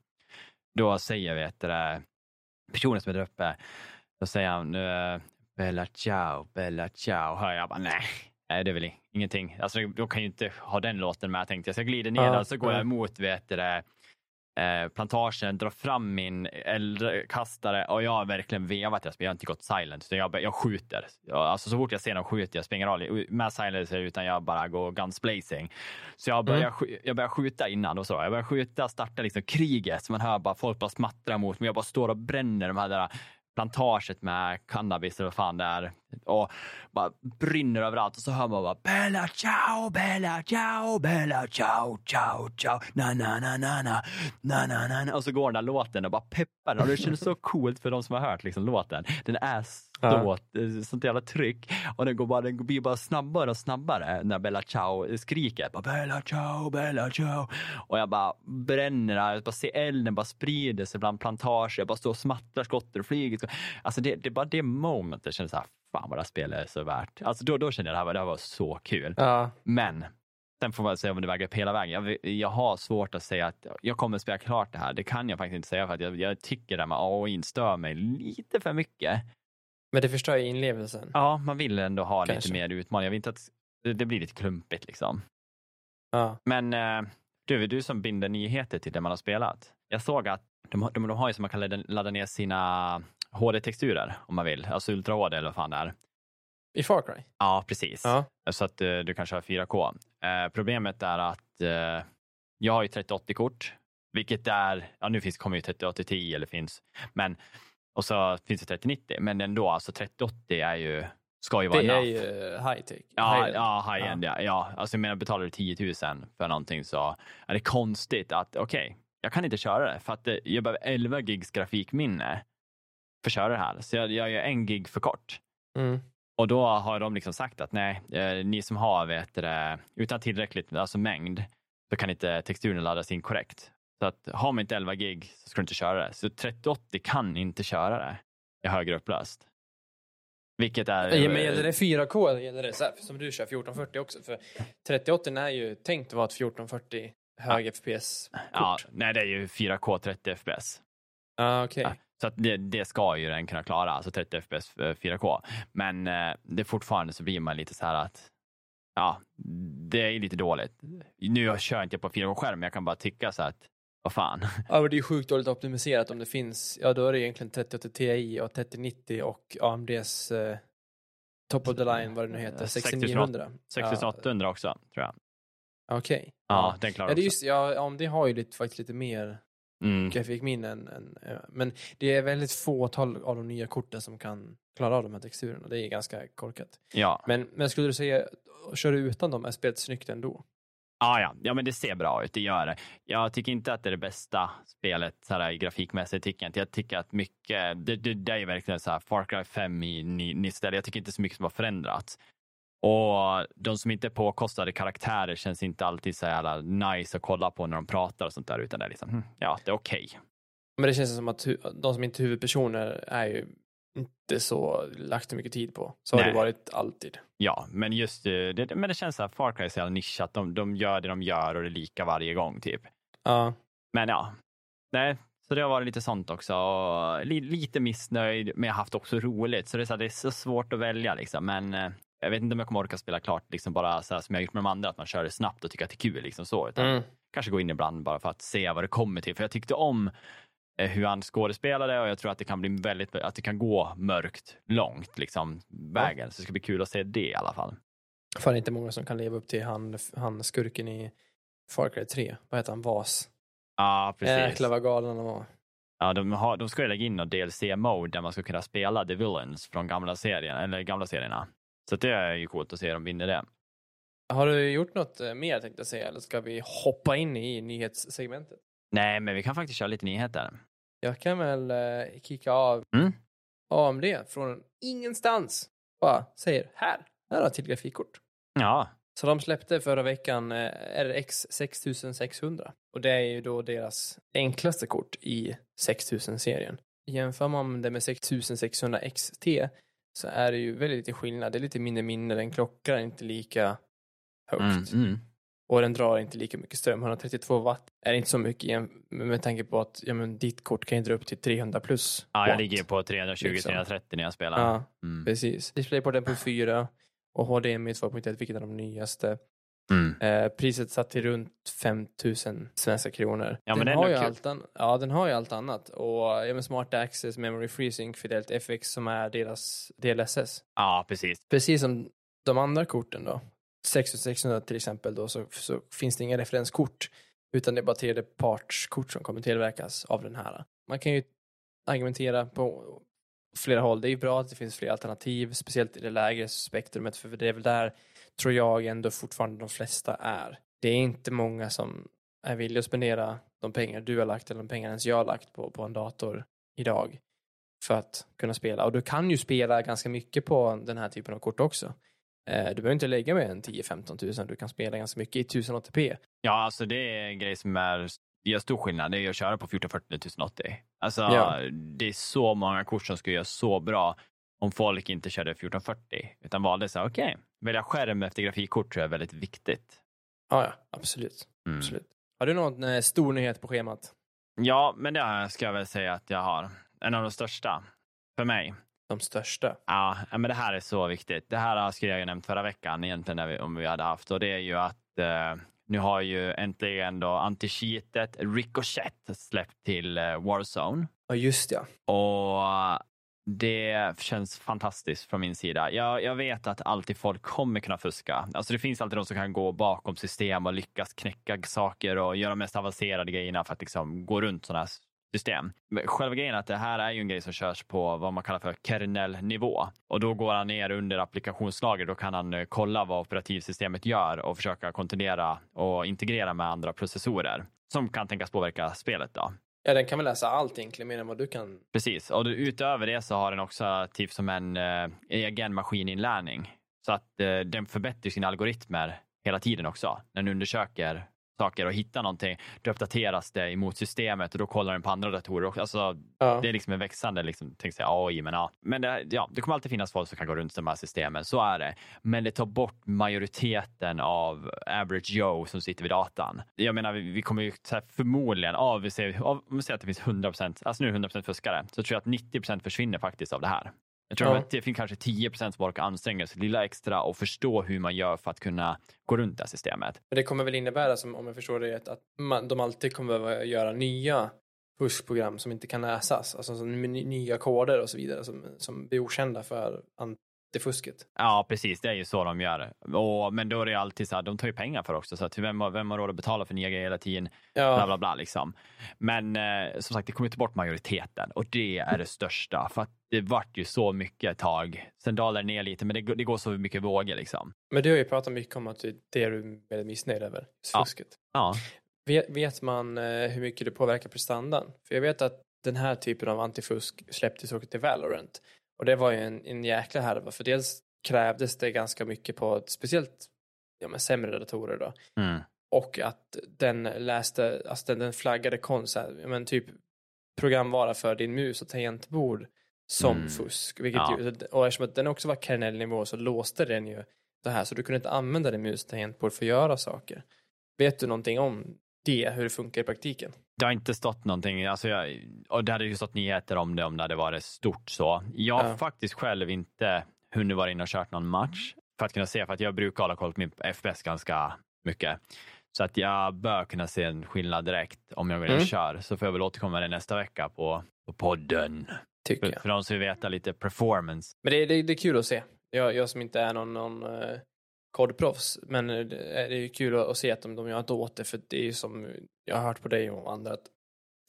Då säger vi att det personen som är där uppe, då säger han eh, Bella ciao, bella ciao, hör jag bara nej, Nej, det är väl ingenting. Alltså, de kan ju inte ha den låten med tänkte jag. Så jag glider ner Ja, där, så går ja. jag emot vet det, eh, plantagen, drar fram min eldkastare och jag har verkligen vevat. Jag har inte gått silent, utan jag, jag skjuter. Jag, alltså, så fort jag ser någon skjuter jag, spelar ingen roll med silence utan jag bara går guns blazing. Så jag börjar, Mm. jag börjar skjuta innan och så. Jag börjar skjuta, starta liksom kriget. Så man hör bara folk bara smattra mot mig. Jag bara står och bränner de här där plantaget med cannabis eller vad fan det är. Och bara brinner överallt och så hör man bara Bella ciao, Bella ciao, Bella ciao, ciao, ciao, na na na na na, na na na na. Och så går den där låten och bara peppar. Och det känns så coolt för de som har hört liksom låten. Den är så, Ja. eh, sånt jävla tryck och den, går bara, den blir bara snabbare och snabbare när Bella ciao skriker. Bara, Bella ciao, Bella ciao. Och jag bara bränner, jag bara ser elden bara sprider sig bland plantager. Jag bara står och smattrar skotter och flyger. Alltså det, det är bara det momentet jag känner så här, fan vad det här spelet är så värt. Alltså då, då kände jag det här, var- det här var så kul. Ja. Men sen får man säga om det väger upp hela vägen. Jag, jag har svårt att säga att jag kommer att spela klart det här. Det kan jag faktiskt inte säga för att jag, jag tycker det här med AI stör mig lite för mycket. Men det förstör ju inlevelsen. Ja, man vill ändå ha Kanske. lite mer utmaning. Jag vill inte att det, det blir lite klumpigt liksom. Ja. Men eh, du, du som binder nyheter till det man har spelat. Jag såg att de, de, de har ju som man kan ladda, ner sina HD-texturer om man vill. Alltså Ultra HD eller vad fan det är. I Far Cry? Ja, precis. Ja. Så att eh, du kan köra 4K. Eh, problemet är att jag har ju 3080-kort, vilket är, ja nu finns, kommer ju 3080 Ti eller finns, men och så finns det 3090, men ändå, alltså 3080 är ju, ska ju vara Det är enough. ju high tech. Ja, High-end. ja, high-end, ja. ja. Alltså jag menar, betalar du 10 000 för någonting så är det konstigt att, okej, jag kan inte köra det för att eh, jag behöver 11 gigs grafikminne för att köra det här. Så jag, jag gör en gig för kort. Mm. Och då har de liksom sagt att nej, eh, ni som har vet det, utan tillräckligt alltså mängd, så kan inte texturen laddas in korrekt. Så att har man inte 11 gig så ska du inte köra det. Så 3080 kan inte köra det i högre upplöst. Vilket är... Ja, men gäller det 4K eller gäller det så här, som du kör 1440 också? För 3080 är ju tänkt att vara ett 1440 hög FPS-kort. Ja, nej, det är ju 4K 30 FPS. ah, okej. Ja, Så att det, det ska ju den kunna klara, alltså 30 FPS eh, 4K. Men eh, det fortfarande så blir man lite så här att ja, det är lite dåligt. Nu kör inte jag på 4K-skärm, men jag kan bara tycka så att vad fan. Ja, men det är ju sjukt dåligt optimiserat om det finns, ja då är det egentligen 3080 Ti och 3090 och AMDs eh, top of the line, vad det nu heter, 6900. 6800 också, tror jag. Ja, Okej. Ja, den klarar Ja, det är just, ja, AMD har ju lite, faktiskt lite mer Mm. grafikminnen. Än, eh, men det är väldigt fåtal av de nya korten som kan klara av de här texturerna. Det är ganska korkat. Ja. Men, men skulle du säga, kör du utan dem, är spelet snyggt ändå? Ah, ja, ja, men det ser bra ut, det gör det. Jag tycker inte att det är det bästa spelet så här, grafikmässigt. Tycker jag, inte. jag tycker att mycket, det, det, det är verkligen så här Far Cry 5 i ny, nytt ställe. Jag tycker inte så mycket som har förändrats. Och de som inte är påkostade karaktärer känns inte alltid så jävla nice att kolla på när de pratar och sånt där, utan det är liksom, hm, ja, det är okej. Men det känns som att de som inte är huvudpersoner är ju inte så lagt så mycket tid på. Så har Nej. det varit alltid. Ja, men just eh, det, men det känns så här, Far Cry är så jävla nischat. De, de gör det de gör och det är lika varje gång typ. Ja. Men ja, nej, så det har varit lite sånt också. Och li, lite missnöjd, men jag har haft också roligt. Så det är så, här, det är så svårt att välja liksom. Men eh, jag vet inte om jag kommer orka spela klart liksom bara så här, som jag har gjort med de andra, att man kör det snabbt och tycker att det är kul liksom så. Utan Mm. kanske gå in ibland bara för att se vad det kommer till. För jag tyckte om hur han skådespelade och jag tror att det kan bli väldigt, att det kan gå mörkt långt liksom vägen. Så det ska bli kul att se det i alla fall. Fan inte många som kan leva upp till han, han skurken i Far Cry 3. Vad heter han? Vas. Ja, precis. Jäklar vad galen han var. Ja, de, har, de ska ju lägga in någon DLC-mode där man ska kunna spela The Villains från gamla serien, eller gamla serierna. Så det är ju coolt att se dem vinna det. Har du gjort något eh, mer tänkte jag säga, eller ska vi hoppa in i nyhetssegmentet? Nej, men vi kan faktiskt köra lite nyheter. Jag kan väl eh, kicka av Mm. AMD från ingenstans. Bara säger här, här har till grafikkort. Ja, Så de släppte förra veckan eh, RX 6600 och det är ju då deras enklaste kort i 6000-serien. Jämför man det med 6600 XT så är det ju väldigt lite skillnad. Det är lite mindre minne, den klockar inte lika högt mm, mm. och den drar inte lika mycket ström. 132 watt är inte så mycket med tanke på att ja, men ditt kort kan ju dra upp till 300 plus ja jag watt. ligger på 320-330 Liksom. när jag spelar. Ja, Mm. precis. Displayporten på 4 och HDMI 2.1 vilket är de nyaste. Mm. Eh, priset satt till runt 5000 svenska kronor. Ja, men den, det är har ju kul. allt an- ja, den har ju allt annat. Och ja, men Smart Access, Memory Freezing, Fidelity FX som är deras DLSS. Ja, precis. Precis som de andra korten då. 6600 till exempel då så, så finns det inga referenskort. Utan det är bara tredjepartskort som kommer tillverkas av den här. Man kan ju argumentera på flera håll. Det är ju bra att det finns fler alternativ, speciellt i det lägre spektrumet, för det är väl där tror jag ändå fortfarande de flesta är. Det är inte många som är villiga att spendera de pengar du har lagt eller de pengar ens jag har lagt på, på en dator idag för att kunna spela. Och du kan ju spela ganska mycket på den här typen av kort också. Eh, Du behöver inte lägga med en 10-15 tusen, du kan spela ganska mycket i 1080p. Ja, alltså det är en grej som är, gör stor skillnad. Det är att köra på 1440 1080. Alltså, Ja. det är så många kort som skulle göra så bra om folk inte körde 1440 utan valde så här, okej, välja skärm efter grafikkort tror jag är väldigt viktigt. Ja, ja, absolut. Mm. absolut. Har du någon eh, stor nyhet på schemat? Ja, men det ska jag väl säga att jag har. En av de största för mig. De största? Ja, men det här är så viktigt. Det här skulle jag ju nämnt förra veckan egentligen när vi, om vi hade haft och det är ju att eh, nu har ju äntligen då anti-cheatet Ricochet släppt till eh, Warzone Ja, just ja. och det känns fantastiskt från min sida. Jag, jag vet att alltid folk kommer kunna fuska. Alltså det finns alltid de som kan gå bakom system och lyckas knäcka saker och göra de mest avancerade grejerna för att liksom gå runt sådana här system. Själva grejen är att det här är ju en grej som körs på vad man kallar för kernelnivå och då går han ner under applikationslager. Då kan han eh, kolla vad operativsystemet gör och försöka kontrollera och integrera med andra processorer som kan tänkas påverka spelet. Då. Ja, den kan väl läsa allt egentligen mer än vad du kan. Precis, och utöver det så har den också typ som en eh, egen maskininlärning. Så att eh, den förbättrar sina algoritmer hela tiden också. Den undersöker saker och hittar någonting, då uppdateras det emot systemet och då kollar den på andra datorer också. Alltså, Ja. det är liksom en växande, liksom, tänk sig AI, men ja. Men det, ja, det kommer alltid finnas folk som kan gå runt de här systemen, så är det. Men det tar bort majoriteten av average Joe som sitter vid datan. Jag menar, vi, vi kommer ju så här, förmodligen, av, vi av, om vi säger att det finns 100% alltså nu är det 100% fuskare, så tror jag att 90% försvinner faktiskt av det här. Jag tror Ja. att det finns kanske 10 som orkar anstränga sig lilla extra och förstå hur man gör för att kunna gå runt det här systemet. Men det kommer väl innebära, som, om jag förstår det rätt, att man, de alltid kommer behöva göra nya fuskprogram som inte kan läsas. Alltså nya koder och så vidare som, som blir okända för antifusket. Ja, precis. Det är ju så de gör. Och, men då är det ju alltid så här, de tar ju pengar för det också. Så att vem, har- vem har råd att betala för nya grejer hela tiden? Bla, Ja, bla, bla. Liksom. Men eh, som sagt, det kommer ta bort majoriteten och det är det största. För att det vart ju så mycket ett tag. Sen dalar det ner lite, men det, går- det går så mycket vågor liksom. men du har ju pratat mycket om att det det är du väldigt missnöjd över, just Ja. fusket. Ja, Vet, vet man eh, hur mycket det påverkar prestandan? För jag vet att den här typen av antifusk släpptes också till Valorant. Och det var ju en, en jäkla härva, för dels krävdes det ganska mycket på speciellt ja, men sämre datorer då. mm. Och att den läste, alltså den, den flaggade konst, men typ programvara för din mus och tangentbord som Mm. fusk. Vilket Ja. ju, och eftersom att den också var kernelnivå så låste den ju det här så du kunde inte använda din mus och tangentbord för att göra saker. Vet du någonting om det, hur det funkar i praktiken? Det har inte stått någonting. Alltså jag, och det hade ju stått nyheter om det om det hade varit stort så. Jag har Ja. faktiskt själv inte hunnit vara inne och kört någon match för att kunna se, för att jag brukar hålla koll på min FPS ganska mycket. Så att jag bör kunna se en skillnad direkt om jag går in och Mm. kör. Så får jag väl återkomma med det nästa vecka på, på podden. Tycker För, jag. för de som vill veta lite performance. Men det, det, det är kul att se. Jag, jag som inte är någon, någon uh, kodproffs, men eh, det är ju kul att, se att de, de gör inte åt det, för det är ju som jag har hört på dig och andra att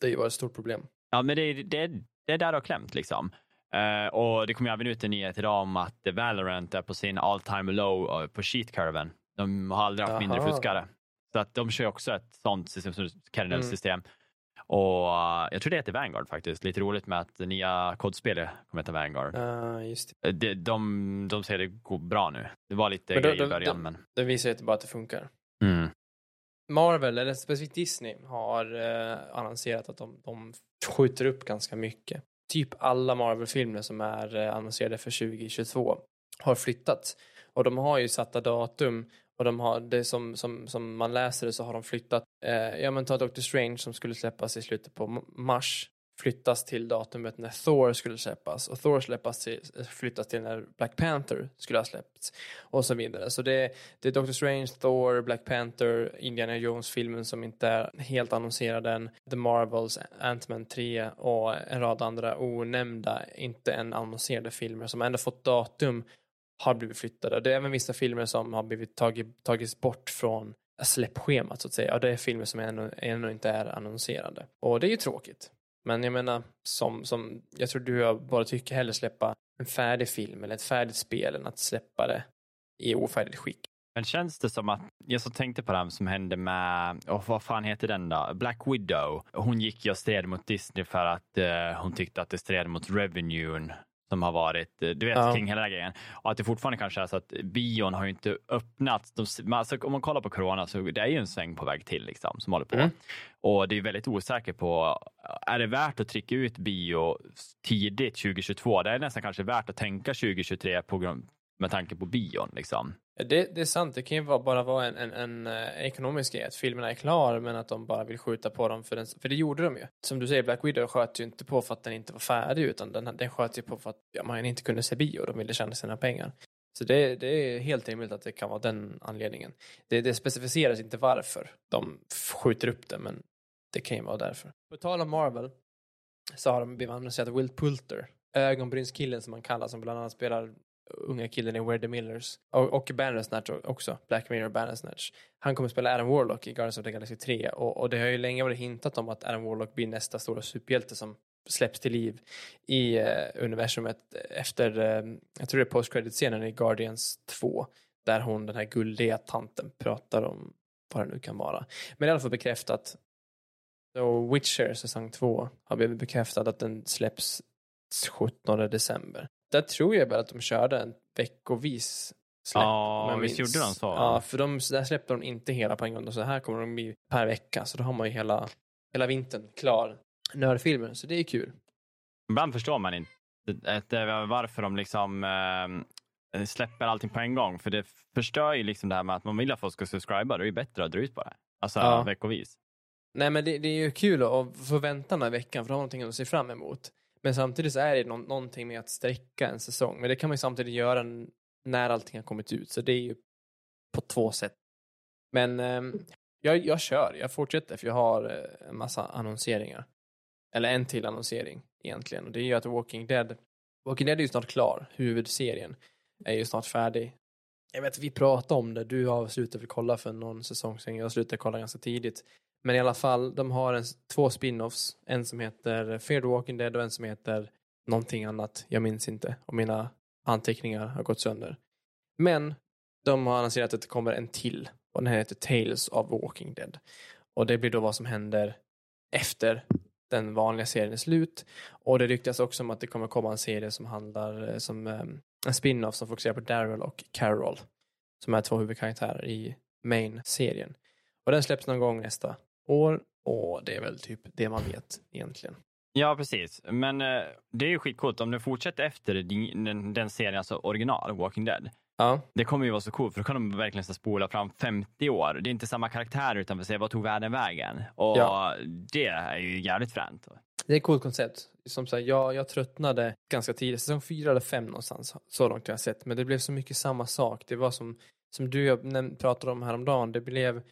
det har varit ett stort problem. Ja, men det, det, det är där det har klämt liksom. Eh, och det kom ju även ut en nyhet idag om att Valorant är på sin all time low eh, på cheat curven. De har aldrig haft mindre Jaha. fuskare. Så att de kör också ett sånt system, som ett kernel-system. Och eh, jag tror det heter Vanguard faktiskt. Lite roligt med att det nya kodspelet kommer heta Vanguard. Uh, just det. Eh, Det, de, de säger det går bra nu. Det var lite Men då- grejer i början, då- men... Det visar ju bara att det funkar. Mm. Marvel, eller specifikt Disney, har eh, annonserat att de, de skjuter upp ganska mycket. Typ alla Marvel-filmer som är eh, annonserade för 2022 har flyttats. Och de har ju satta datum och de har det som, som, som man läser det så har de flyttat. Eh, ja men ta Doctor Strange som skulle släppas i slutet på mars flyttas till datumet när Thor skulle släppas och Thor släppas till, eh, flyttas till när Black Panther skulle ha släppts och så vidare. Så det, det är Doctor Strange, Thor, Black Panther, Indiana Jones-filmen som inte är helt annonserad än, The Marvels, Ant-Man 3 och en rad andra onämnda, inte än annonserade filmer som ändå fått datum har blivit flyttade. Det är även vissa filmer som har blivit tagit, tagits bort från släppschemat så att säga. Och det är filmer som ännu, ännu inte är annonserade. Och det är ju tråkigt. Men jag menar, som, som jag tror du och jag bara tycker hellre släppa en färdig film eller ett färdigt spel än att släppa det i ofärdigt skick. Men känns det som att, jag så tänkte på det som hände med, oh, vad fan heter den då? Black Widow. Hon gick ju och stred mot Disney för att eh, hon tyckte att det stred mot revenuen som har varit, eh, du vet, ja. kring hela den grejen. Och att det fortfarande kanske är så att bion har ju inte öppnat. De, alltså, om man kollar på corona så det är ju en sväng på väg till liksom, som håller på. Mm. Och det är väldigt osäkert på, är det värt att trycka ut bio tidigt 2022? Det är nästan kanske värt att tänka 2023 på grund, med tanke på bion. Liksom. Det, det är sant, det kan ju bara vara en, en, en eh, ekonomisk grej, att filmerna är klar men att de bara vill skjuta på dem, för, den, för det gjorde de ju. Som du säger, Black Widow sköt ju inte på för att den inte var färdig, utan den, den sköt ju på för att ja, man inte kunde se bio, de ville tjäna sina pengar. Så det, det är helt rimligt att det kan vara den anledningen. Det, det specificeras inte varför de skjuter upp det, men det kan ju vara därför. På tal om Marvel så har de blivit annonserat Will Pulter, ögonbrynskillen som man kallar, som bland annat spelar unga killen i Where the Millers. Och, och Bandersnatch också, Black Mirror Bandersnatch. Han kommer spela Adam Warlock i Guardians of the Galaxy 3 och, och det har ju länge varit hintat om att Adam Warlock blir nästa stora superhjälte som släpps till liv i eh, universumet efter, eh, jag tror det är post-credit-scenen i Guardians 2, där hon, den här guldiga tanten, pratar om vad det nu kan vara. Men i alla fall bekräftat, och Witcher säsong 2 har blivit bekräftat att den släpps 17 december där tror jag väl att de körde en veckovis släpp. Ja, visst gjorde de så? Ja, för de, där släppte de inte hela på en gång. Så här kommer de bli per vecka. Så då har man ju hela, hela vintern klar nördfilmen. Så det är kul. Ibland förstår man inte varför de liksom äh, släpper allting på en gång. För det förstör ju liksom det här med att man vill att folk ska subscriba. Det är ju bättre att dra ut på det. Alltså ja. veckovis. Nej, men det, det, är ju kul att få vänta den här veckan för då har man någonting att se fram emot. Men samtidigt så är det någon, någonting med att sträcka en säsong. Men det kan man ju samtidigt göra när allting har kommit ut. Så det är ju på två sätt. Men eh, jag, jag kör, jag fortsätter för jag har eh, en massa annonseringar. Eller en till annonsering egentligen. Och det är ju att Walking Dead, Walking Dead är ju snart klar, huvudserien är ju snart färdig. Jag vet, vi pratade om det, du har slutat kolla för någon säsong sedan, jag slutade kolla ganska tidigt. Men i alla fall, de har en, två spin-offs. En som heter Fear the Walking Dead och en som heter någonting annat. Jag minns inte. Och mina anteckningar har gått sönder. Men de har annonserat att det kommer en till. Och den här heter Tales of Walking Dead. Och det blir då vad som händer efter den vanliga serien är slut. Och det ryktas också om att det kommer komma en serie som handlar eh, som ehm, en spin-off som fokuserar på Daryl och Carol. Som är två huvudkaraktärer i main-serien. Och den släpps någon gång nästa år och det är väl typ det man vet egentligen. Ja, precis. Men eh, det är ju skitcoolt om du fortsätter efter din, den, den serien, alltså original, Walking Dead. Ja. Det kommer ju vara så coolt för då kan de verkligen spola fram 50 år. Det är inte samma karaktär utan vi ser vad tog världen vägen? Och ja. det är ju jävligt fränt. Det är ett coolt koncept. Som sagt, jag, jag tröttnade ganska tidigt, säsong fyra eller fem någonstans, så långt jag har sett. Men det blev så mycket samma sak. Det var som, som du och jag pratade om häromdagen, det blev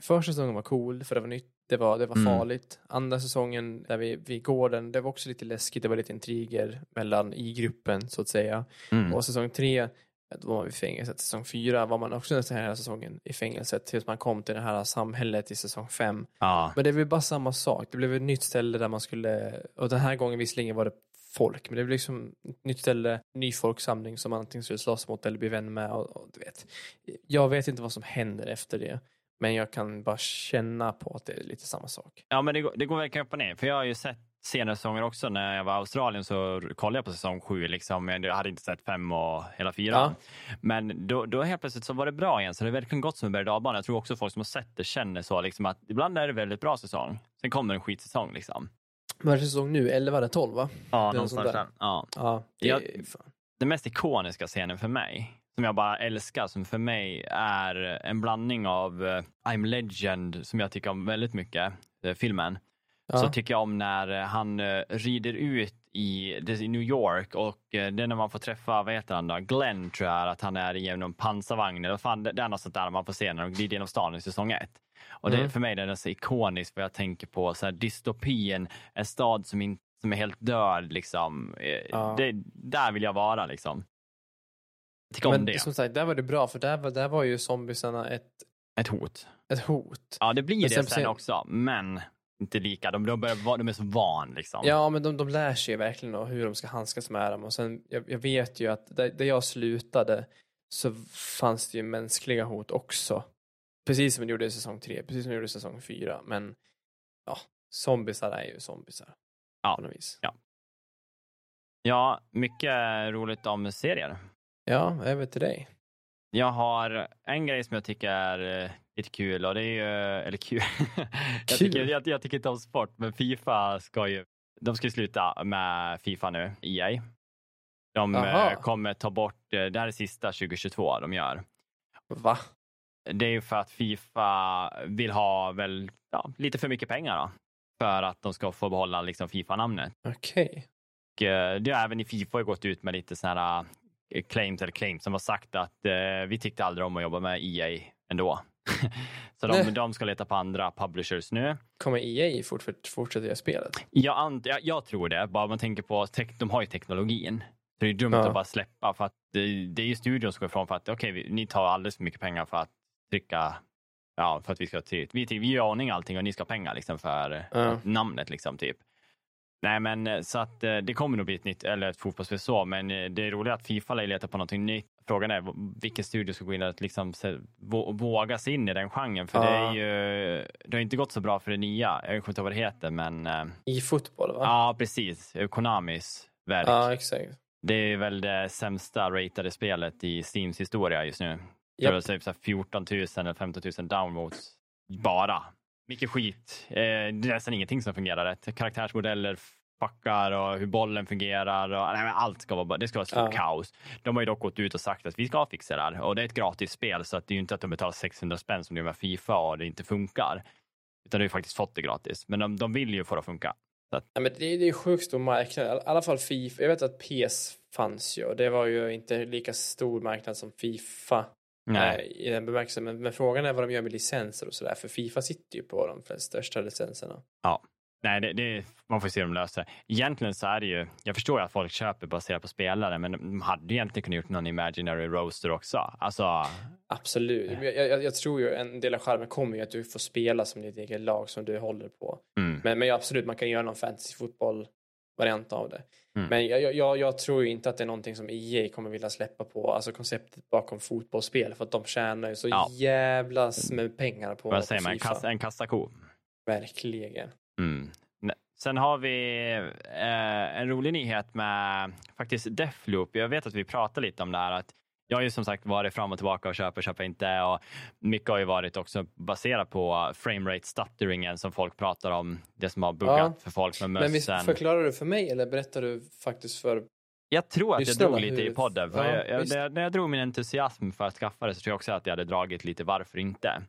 Första säsongen var cool för det var nytt, det var, det var mm. farligt. Andra säsongen där vi, vid gården, det var också lite läskigt, det var lite intriger mellan i gruppen så att säga. Mm. Och säsong tre, då var man i fängelset. Säsong fyra var man också nästan hela säsongen i fängelset tills man kom till det här samhället i säsong fem. Ja. Men det blev bara samma sak. Det blev ett nytt ställe där man skulle, och den här gången visserligen var det folk, men det blev liksom ett nytt ställe, ny folksamling som man antingen skulle slåss mot eller bli vän med och, och du vet. Jag vet inte vad som händer efter det. Men jag kan bara känna på att det är lite samma sak. Ja, men det går, det går verkligen upp och ner. För jag har ju sett senare säsonger också. När jag var i Australien så kollade jag på säsong sju. Liksom. Jag hade inte sett fem och hela fyra. Ja. Men då, då helt plötsligt så var det bra igen. Så det har verkligen gått som en berg Jag tror också folk som har sett det känner så. Liksom, att ibland är det väldigt bra säsong. Sen kommer en skitsäsong. Liksom. Vad är säsong nu? 11 eller 12 va? Ja, någonstans där. Ja. ja det, jag, den mest ikoniska scenen för mig som jag bara älskar, som för mig är en blandning av uh, I'm Legend, som jag tycker om väldigt mycket, uh, filmen, Ja. så tycker jag om när eh, han eh, rider ut i, New York och eh, det är när man får träffa, vad heter han då, Glenn tror jag att han är genom pansarvagn eller fan, det det är något sånt där man får se när de glider genom stan i säsong ett. Och det, Mm. för mig det är så ikoniskt för jag tänker på så här, dystopien, en stad som, in, som är helt död liksom. Ja. Det, där vill jag vara liksom. Tycker om Men det. som sagt, där var det bra, för där var, där var ju zombiesarna ett, Ett hot. ett hot. Ja, det blir Men det sen, sen- också, men inte lika. De, de, börjar, de är så van liksom. Ja, men de, de lär sig verkligen hur de ska handskas med dem. Och sen, jag, jag vet ju att där, där jag slutade så fanns det ju mänskliga hot också. Precis som det gjorde i säsong tre, precis som det gjorde i säsong fyra. Men ja, zombisar är ju zombisar. Ja. På något vis. Ja, mycket roligt om serier. Ja, över till dig. Jag har en grej som jag tycker är eh, lite kul och det är ju, eller kul. jag, Kul. tycker, jag, jag tycker inte om sport, men Fifa ska ju, de ska ju sluta med Fifa nu, EA. De Aha. eh, kommer ta bort, eh, det här är sista 2022 de gör. Va? Det är ju för att Fifa vill ha väl ja, lite för mycket pengar då, för att de ska få behålla liksom Fifa-namnet. Okej. Eh, det har även i Fifa gått ut med lite sådana här claims eller claims som har sagt att eh, vi tyckte aldrig om att jobba med EA ändå. Så de, de ska leta på andra publishers nu. Kommer EA fortsätta, fortsätta göra spelet? Jag, ant, jag, jag tror det, bara man tänker på, tek, de har ju teknologin. Så det är dumt Ja. att bara släppa för att det, det är ju studion som går ifrån för att okej, vi- ni tar alldeles för mycket pengar för att trycka, ja, för att vi ska, ty- vi, vi gör ordning allting och ni ska ha pengar liksom för Ja. att namnet liksom typ. Nej, men eh, så att eh, det kommer nog bli ett nytt, eller ett fotbollsspel så, men eh, det är roligt att Fifa letar på någonting nytt. Frågan är vilken studio ska gå in och liksom våga sig in i den genren, för det Ja. är ju, det har inte gått så bra för det nya. Jag kommer inte ihåg vad det heter, men I fotboll, va? ja, precis. Konamis verk. Ja, exakt. Det är väl det sämsta ratade spelet i Steams historia just nu. Japp. Det typ här 14 000 eller 15 000 downvotes bara. Mycket skit. Eh, det är nästan ingenting som fungerar rätt. Karaktärsmodeller fuckar och hur bollen fungerar. Och, nej, allt ska vara, det ska vara Ja. kaos. De har ju dock gått ut och sagt att vi ska fixa det här. Och det är ett gratis spel så att det är ju inte att de betalar 600 spänn som det gör med Fifa och det inte funkar. Utan de har ju faktiskt fått det gratis. Men de, de vill ju få det att funka. Ja, men det, är- det är sjukt stor marknad. I alla fall Fifa. Jag vet att PS fanns ju och det var ju inte lika stor marknad som Fifa Nej. eh, i den bemärkelsen. Men, men frågan är vad de gör med licenser och sådär. För Fifa sitter ju på de flesta största licenserna. Nej, det, det, man får se hur de löser det. Egentligen så är det ju, jag förstår ju att folk köper baserat på spelare, men de hade egentligen kunnat gjort någon imaginary roaster också. Alltså, Absolut. Jag, jag, jag tror ju en del av charmen kommer ju att du får spela som ditt eget lag som du håller på. mm, Men, men ja, absolut, man kan göra någon fantasyfotboll-variant av det. Mm. Men jag, jag- jag, tror inte att det är någonting som EA kommer vilja släppa på, alltså konceptet bakom fotbollsspel, för att de tjänar ju så Ja. jävlas med pengar på, vad säger på man, en, FIFA. kassa, en kassako. Verkligen. Mm. Sen har vi eh, en rolig nyhet med faktiskt Deathloop. Jag vet att vi pratade lite om det här. Att jag har ju som sagt varit fram och tillbaka och köper, köper inte. Och mycket har ju varit också baserat på framerate stutteringen som folk pratar om. Det som har buggat Ja. för folk med Men mössen. förklarar du för mig eller berättar du faktiskt för... Jag tror att jag drog lite i podden. Ja, jag, jag, när, jag, när jag drog min entusiasm för att skaffa det så tror jag också att jag hade dragit lite varför inte.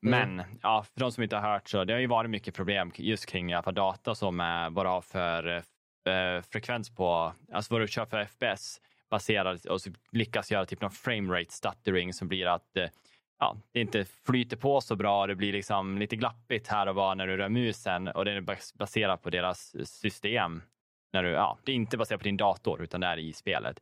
Men ja, för de som inte har hört så det har ju varit mycket problem just kring fall data som är har för eh, frekvens på, alltså vad du kör för FPS baserad och så lyckas göra typ någon framerate stuttering som blir att eh, ja, det inte flyter på så bra. Det blir liksom lite glappigt här och var när du rör musen och det är baserat på deras system. När du, ja, det är inte baserat på din dator utan det är i spelet.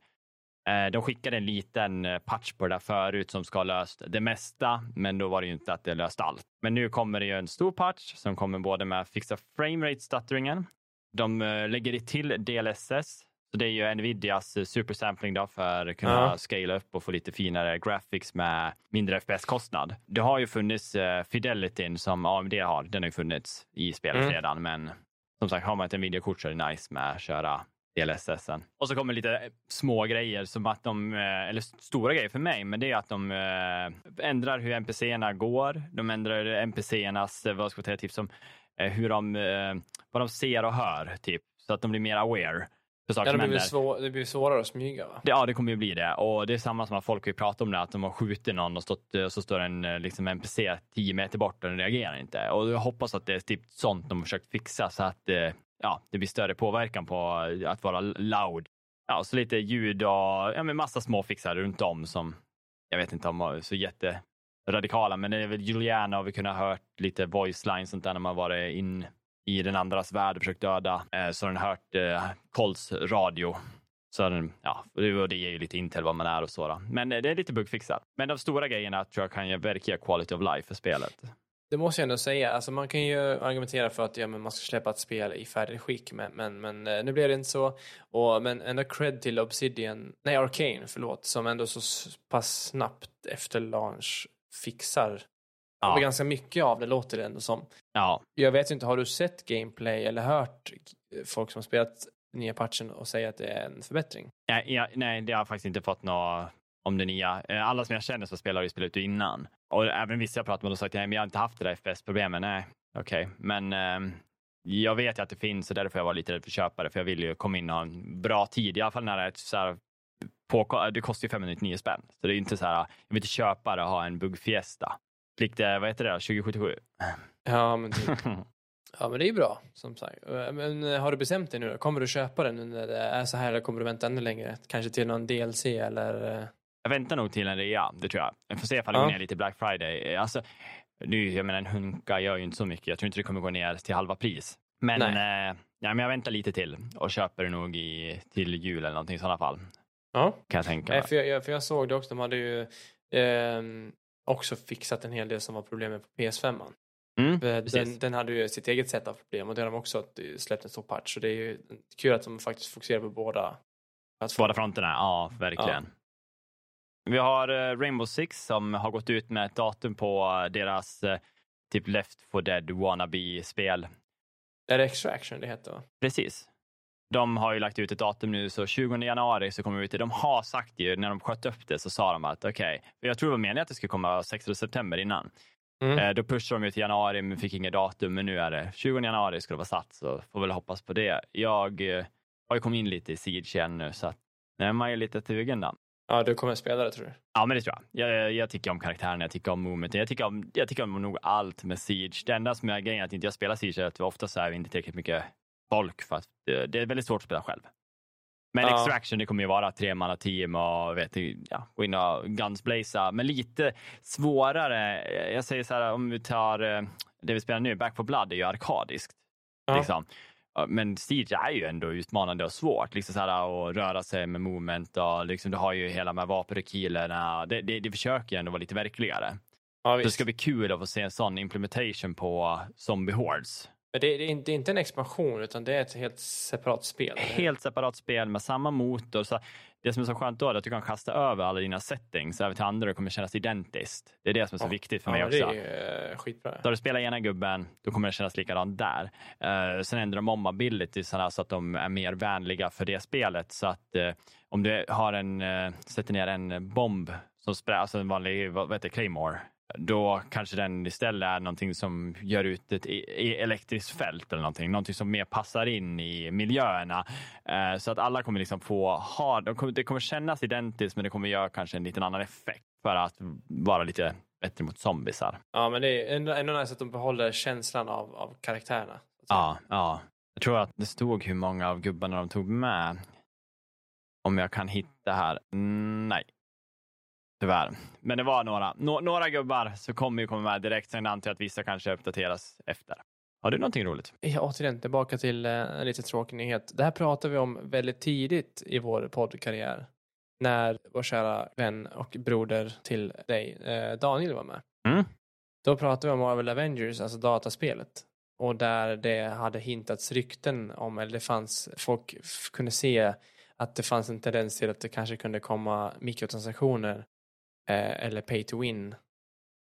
Eh, de skickade en liten eh, patch på det där förut som ska ha löst det mesta, men då var det ju inte att det löst allt. Men nu kommer det ju en stor patch som kommer både med att fixa framerate stutteringen. De lägger till DLSS, så det är ju Nvidias eh, supersampling då för att kunna Ja. scala upp och få lite finare graphics med mindre FPS-kostnad. Det har ju funnits eh, Fidelityn som AMD har, den har ju funnits i spelet Mm. redan, men som sagt, har man ett Nvidia-kort så är det nice med att köra DLSSen. Och så kommer lite eh, små grejer som att de, eller stora grejer för mig, men det är att de ändrar hur NPCerna går. De ändrar NPCernas, vad ska jag säga, typ som hur de, vad de ser och hör, typ, så att de blir mer aware. För saker Ja, det, som blir händer. svår, det blir svårare att smyga va? Det, ja, det kommer ju bli det. Och det är samma som att folk har pratat om det, att de har skjutit någon och stått, och så står en eh, liksom NPC 10 meter bort och den reagerar inte. Och jag hoppas att det är typ sånt de har försökt fixa så att eh, ja, det blir större påverkan på att vara loud. Ja, så lite ljud och ja, men massa små fixar runt om som jag vet inte om är så jätteradikala, men det är väl Juliana har vi kunnat ha hört lite voice lines sånt där när man varit in i den andras värld och försökt döda. Eh, så har den hört eh, Colts radio. Så den, ja, och det, ger ju lite intel vad man är och så. Då. Men eh, det är lite bugfixat. Men de stora grejerna tror jag kan ge verkligen quality of life för spelet. Det måste jag ändå säga. Alltså man kan ju argumentera för att ja, men man ska släppa ett spel i färdigt skick, men, men, men eh, nu blev det inte så. Och, men ändå cred till Obsidian, nej Arcane, förlåt, som ändå så pass snabbt efter launch fixar Ja. ja. ganska mycket av det, låter det ändå som. Ja, Jag vet inte, har du sett gameplay eller hört folk som spelat nya patchen och säga att det är en förbättring? nej, jag, nej, det har jag faktiskt inte fått något om det nya. Eh, Alla som jag känner som spelar har ju spelat innan. Och även vissa jag pratat med har sagt att jag har inte haft det där FPS-problemet. Nej, okej. Men ehm, jag vet ju att det finns och därför jag var lite rädd för att köpa det. För jag vill ju komma in och ha en bra tid. I alla fall när det är så här på, det kostar ju 599 spänn. Så det är inte så här, jag vill inte köpa det och ha en buggfiesta. Likt, eh, vad heter det då, 2077? Ja, men typ. Ja, men det är ju bra, som sagt. Eh, Men eh, har du bestämt dig nu då? Kommer du köpa den nu när det är så här eller kommer du vänta ännu längre? Kanske till någon DLC eller? eh, Jag väntar nog till en rea, det tror jag. Jag får se ifall det Ja. går ner lite Black Friday. Alltså, nu, jag menar, en hunka gör ju inte så mycket. Jag tror inte det kommer gå ner till halva pris. Men, eh, ja, men jag väntar lite till och köper det nog i, till jul eller någonting i sådana fall. Ja, Kan jag tänka Nej, mig. för jag, för jag såg det också. De hade ju ehm, också fixat en hel del som var problemet på PS5. -man. Mm, För Den, den hade ju sitt eget sätt av problem och det har de också eh, släppt en stor patch. Så det är ju kul att de faktiskt fokuserar på båda. Båda fronterna, ja verkligen. Vi har eh, Rainbow Six som har gått ut med ett datum på deras eh, typ Left 4 Dead wannabe-spel. Är det Extraction det heter? Precis. De har ju lagt ut ett datum nu, så 20 januari så kommer vi ut. De har sagt ju, när de sköt upp det så sa de att okej, för jag tror det var meningen att det skulle komma 16 september innan. Mm. Eh, då pushade de ju till januari men fick inget datum, men nu är det 20 januari ska det vara satt, så får väl hoppas på det. Jag eh, har ju kommit in lite i Siege igen nu, så att är man ju lite sugen då. Ja, du kommer spela det tror du? Ja, men det tror jag. Jag, jag tycker om karaktären, jag tycker om momentet, jag tycker om, jag tycker om nog allt med Siege. Det enda som är grejen är att inte jag spelar Siege är att ofta så är vi inte tillräckligt mycket folk för att det, det är väldigt svårt att spela själv. Men Ja. Extraction, det kommer ju vara tre manna team och vet, ja, gå in och gunsblaza, men lite svårare. Jag säger så här, om vi tar eh, det vi spelar nu, Back for Blood är ju arkadiskt. Ja. Liksom. Men Siege är ju ändå utmanande och svårt. Liksom så här, att röra sig med movement och liksom, du har ju hela här vapenrekylerna. Det, det, det försöker ju ändå vara lite verkligare. Ja, Det ska bli kul att få se en sån implementation på zombie hordes. Men det, det, är inte, det är inte en expansion utan det är ett helt separat spel. Helt separat spel med samma motor. Så det som är så skönt då är att du kan kasta över alla dina settings över till andra och det kommer kännas identiskt. Det är det som är så Ja. viktigt för mig ja, också. det är eh, skitbra. Då du spelar ena gubben, då kommer det kännas likadant där. Uh, sen ändrar de om ability så att de är mer vänliga för det spelet. Så att eh, om du har en, uh, sätter ner en bomb som spray, alltså en vanlig, vad heter Claymore, då kanske den istället är någonting som gör ut ett e- e- elektriskt fält eller någonting. Någonting som mer passar in i miljöerna. Eh, så att alla kommer liksom få ha, de kommer, det kommer kännas identiskt men det kommer göra kanske en liten annan effekt för att vara lite bättre mot zombiesar. Ja, men det är ändå, ändå nice att de behåller känslan av, av karaktärerna. Ja, ja. Jag tror att det stod hur många av gubbarna de tog med. Om jag kan hitta här. Mm, nej. Tyvärr. Men det var några. Nå- några gubbar så kommer ju komma med direkt. Sen antar jag att vissa kanske uppdateras efter. Har du någonting roligt? Ja, återigen tillbaka till eh, en lite tråkig nyhet. Det här pratar vi om väldigt tidigt i vår poddkarriär. När vår kära vän och broder till dig, eh, Daniel, var med. Mm. Då pratade vi om Marvel Avengers, alltså dataspelet. Och där det hade hintats rykten om, eller det fanns, folk kunde se att det fanns en tendens till att det kanske kunde komma mikrotransaktioner eh, eller pay to win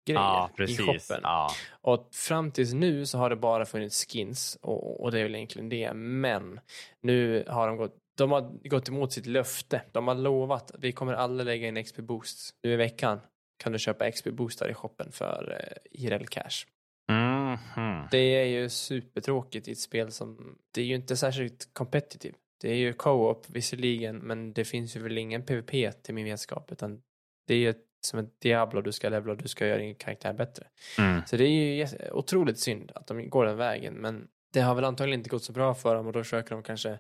grejer Ja, i shoppen. Ja. Och fram tills nu så har det bara funnits skins och, och det är väl egentligen det. Men nu har de gått, de har gått emot sitt löfte. De har lovat att vi kommer aldrig lägga in XP boosts. Nu i veckan kan du köpa XP boostar i shoppen för eh, IRL cash. Mhm. Det är ju supertråkigt i ett spel som, det är ju inte särskilt competitive. Det är ju co-op visserligen, men det finns ju väl ingen PVP till min vetskap, utan det är ju ett, som ett Diablo, du ska levla och du ska göra din karaktär bättre. Mm. Så det är ju otroligt synd att de går den vägen, men det har väl antagligen inte gått så bra för dem och då försöker de kanske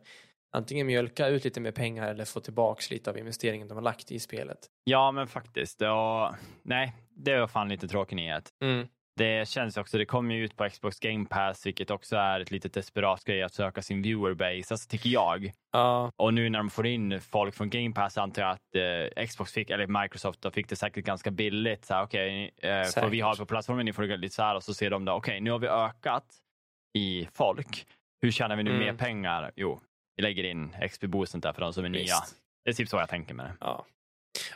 antingen mjölka ut lite mer pengar eller få tillbaks lite av investeringen de har lagt i spelet. Ja, men faktiskt. Och, nej, det var fan lite tråkig nyhet. Mm. Det känns också, det kommer ju ut på Xbox Game Pass, vilket också är ett litet desperat grej att söka sin viewer base, alltså tycker jag. Ja, Och nu när de får in folk från Game Pass antar jag att eh, Xbox fick, eller Microsoft då, fick det säkert ganska billigt. Så här, okej, eh, får vi ha det på plattformen, ni får det lite så här och så ser de då, okej, nu har vi ökat i folk. Hur tjänar vi nu Mm. mer pengar? Jo, vi lägger in XP-boosten där för de som är nya. visst. Det är typ så jag tänker med det. Ja.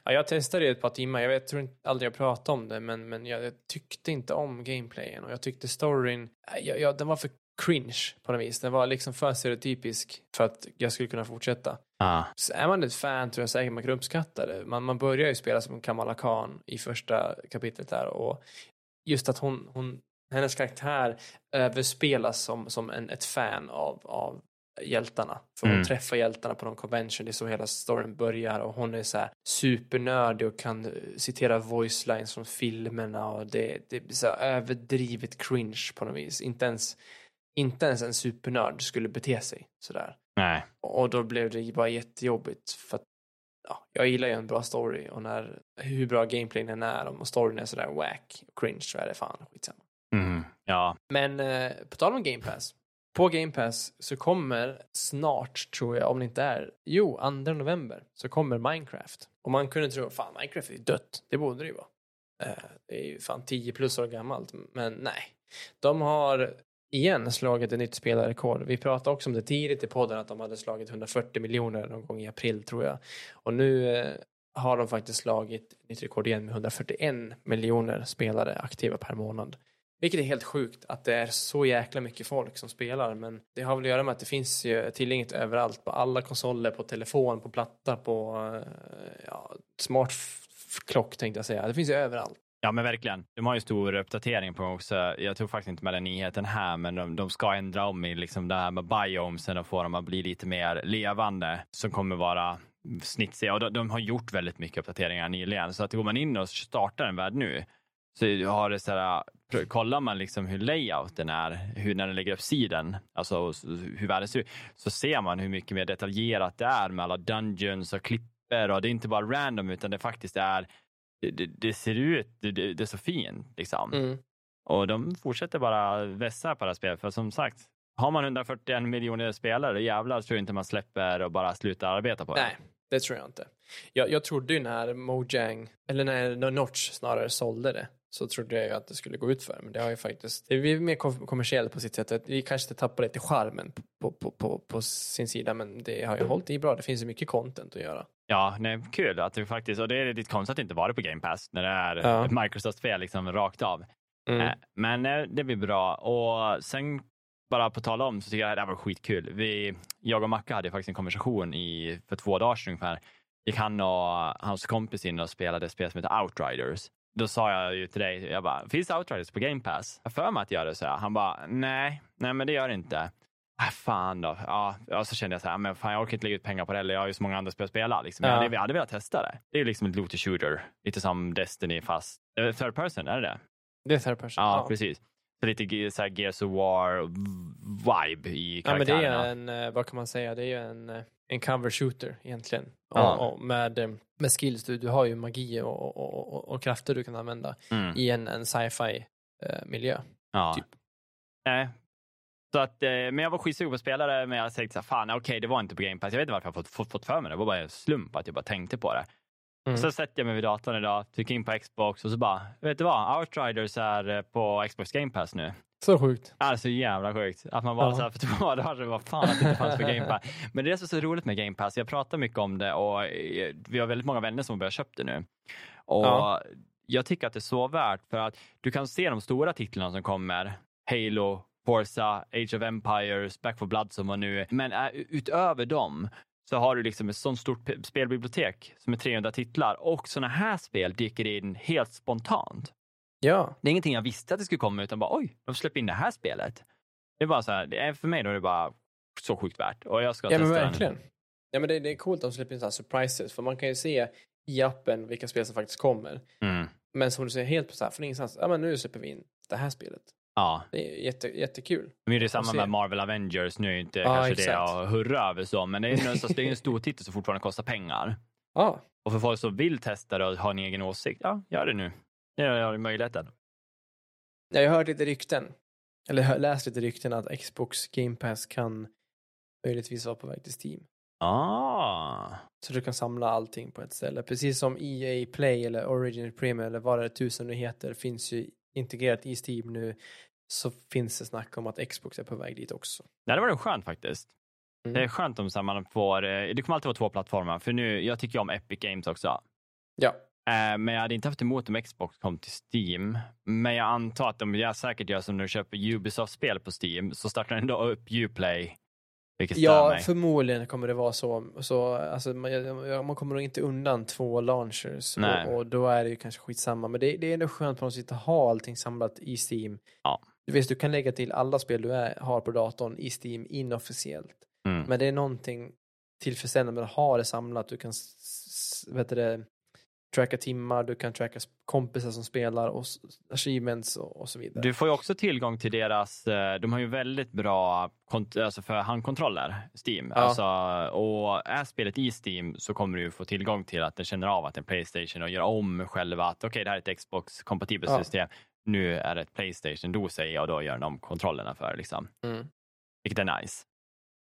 Ja, jag testade det ett par timmar. Jag vet, tror inte aldrig jag pratade om det, men, men jag, jag tyckte inte om gameplayen och jag tyckte storyn, jag, jag, den var för cringe på något vis. Den var liksom för stereotypisk för att jag skulle kunna fortsätta. Ah. Så är man ett fan tror jag säkert man kan uppskatta det. Man, man börjar ju spela som Kamala Khan i första kapitlet där och just att hon, hon hennes karaktär överspelas som, som en, ett fan av, av hjältarna. För hon Mm. träffar hjältarna på någon convention, det är så hela storyn börjar och hon är så här supernördig och kan eh, citera voice lines från filmerna och det, det blir så överdrivet cringe på något vis. Inte ens, inte ens en supernörd skulle bete sig sådär. Nej. Och då blev det bara jättejobbigt för att ja, jag gillar ju en bra story och när hur bra gameplayen än är om storyn är sådär whack och cringe så är det fan skitsamma. Mm. Ja. Men eh, på tal om Game Pass. På Game Pass så kommer snart, tror jag, om det inte är, jo, 2 november så kommer Minecraft. Och man kunde tro, fan Minecraft är ju dött, det borde det ju vara. Eh, det är ju fan 10 plus år gammalt, men nej. De har igen slagit ett nytt spelarrekord. Vi pratade också om det tidigt i podden att de hade slagit 140 miljoner någon gång i april tror jag. Och nu eh, har de faktiskt slagit nytt rekord igen med 141 miljoner spelare aktiva per månad. Vilket är helt sjukt att det är så jäkla mycket folk som spelar men det har väl att göra med att det finns ju tillgängligt överallt på alla konsoler, på telefon, på platta, på eh, ja, smart klock tänkte jag säga. Det finns ju överallt. Ja, men verkligen. De har ju stor uppdatering på gång också. Jag tror faktiskt inte med den nyheten här, men de, de ska ändra om i liksom det här med biomesen och få dem att bli lite mer levande som kommer vara snitsiga. Och de, de har gjort väldigt mycket uppdateringar nyligen, så att går man in och startar en värld nu så har det så här, kollar man liksom hur layouten är, hur när den lägger upp sidan, alltså hur världen ser ut, så ser man hur mycket mer detaljerat det är med alla dungeons och klipper och det är inte bara random utan det faktiskt är det, det, ser ut, det, det är så fint liksom. Mm. Och de fortsätter bara vässa på det här spelet. För som sagt, har man 141 miljoner spelare, jävlar tror jag inte man släpper och bara slutar arbeta på det. Nej, det tror jag inte. Jag, jag trodde ju när Mojang, eller när Notch snarare sålde det, så trodde jag ju att det skulle gå ut för. Men det har ju faktiskt, det är mer kom- kommersiellt på sitt sätt. Vi kanske tappar lite charmen på, på, på, på sin sida, men det har ju hållit i bra. Det finns ju mycket content att göra. Ja, nej, kul att det faktiskt, och det är lite konstigt att inte var det på Game Pass när det är Ja. ett Microsoft-spel liksom rakt av. Mm. Eh, Men eh, det blir bra. Och sen bara på tal om så tycker jag det här var skitkul. Vi, jag och Macka hade faktiskt en konversation i, för två dagar sedan ungefär. Gick han och hans kompis in och spelade ett spel som heter Outriders. Då sa jag ju till dig, jag bara, finns Outriders på Game Pass? Jag för mig att det gör det, så jag. Han bara, nej, nej men det gör det inte. Ah, fan då. Ja, ja, så kände jag så här, men fan jag orkar inte lägga ut pengar på det heller. Jag har ju så många andra spel att spela. Liksom. Ja. Jag, hade, jag hade velat testa det. Det är ju liksom ett looter shooter. Lite som Destiny fast eh, third person, är det det? Det är third person. Ja, precis. Lite så här Gears of War-vibe i Ja, men det karaktärerna. är en, eh, vad kan man säga, det är en, eh, en cover shooter egentligen. Ja. Och, och med, eh, med skills, du, du har ju magi och, och, och, krafter du kan använda Mm. i en, en sci-fi miljö. Ja. typ. Nej. Så att, men jag var skitsugen på att spela det, men jag tänkte så här, fan okej, det var inte på Game Pass. Jag vet inte varför jag fått, fått, fått för mig det. Det var bara en slump att jag bara tänkte på det. Mm. Så sätter jag mig vid datorn idag, trycker in på Xbox och så bara, vet du vad? Outriders är eh, på Xbox Game Pass nu. Så sjukt. Det är så jävla sjukt. Att man bara Ja. så här för två dagar sedan, vad fan att det inte fanns på Game Pass. Men det är så, så roligt med Game Pass. Jag pratar mycket om det och eh, vi har väldigt många vänner som har börjat köpa det nu. Och Ja. jag tycker att det är så värt för att du kan se de stora titlarna som kommer. Halo, Forza, Age of Empires, Back 4 Blood som var nu. Men äh, utöver dem så har du liksom ett sånt stort spelbibliotek som är 300 titlar och sådana här spel dyker in helt spontant. Ja. Det är ingenting jag visste att det skulle komma utan bara oj, de släpper in det här spelet. Det är bara så här, det är för mig då är det bara så sjukt värt. Och jag ska Ja men testa verkligen. Ja men det, det är coolt att de släpper in sådana surprises. För man kan ju se i appen vilka spel som faktiskt kommer. den. Mm. Men som du säger, helt på så här, från ingenstans. Ja men nu släpper vi in det här spelet. Ja, Det är jätte, jättekul. men det är samma med Marvel Avengers. Nu är inte Ja, kanske exakt. det jag hurrar över så, men det är, någonstans, det är en stor titel som fortfarande kostar pengar. Ja, Och för folk som vill testa det och ha en egen åsikt, ja, gör det nu. Jag har möjligheten. jag har hört lite rykten. Eller läst lite rykten att Xbox Game Pass kan möjligtvis vara på väg till Steam. Ah. Så du kan samla allting på ett ställe. Precis som EA Play eller Origin Premium eller vad det är tusen nu heter finns ju integrerat i Steam nu så finns det snack om att Xbox är på väg dit också. Nej, det var det skönt faktiskt. Mm. Det är skönt om så man får, eh, det kommer alltid vara två plattformar, för nu, jag tycker om Epic Games också. Ja, Eh, Men jag hade inte haft emot om Xbox kom till Steam. Men jag antar att de jag säkert gör som när du köper Ubisoft-spel på Steam, så startar den ändå upp Uplay. Vilket stör ja mig. förmodligen kommer det vara så. så alltså, man, man kommer nog inte undan två launchers och, och då är det ju kanske skitsamma. Men det, det är ändå skönt på något sätt att ha allting samlat i Steam. Ja. Du vet, du kan lägga till alla spel du är, har på datorn i Steam inofficiellt. Mm. Men det är någonting tillfredsställande med att ha det samlat. Du kan vet det, tracka timmar, du kan tracka kompisar som spelar och achievements och, och så vidare. Du får ju också tillgång till deras, eh, de har ju väldigt bra alltså för handkontroller, Steam. Ja. Alltså, och är spelet i Steam så kommer du få tillgång till att den känner av att en Playstation och gör om själva att okej, det här är ett Xbox-kompatibelt Ja. system. Nu är det ett Playstation, då säger jag och då gör om kontrollerna för liksom. Mm. Vilket är nice.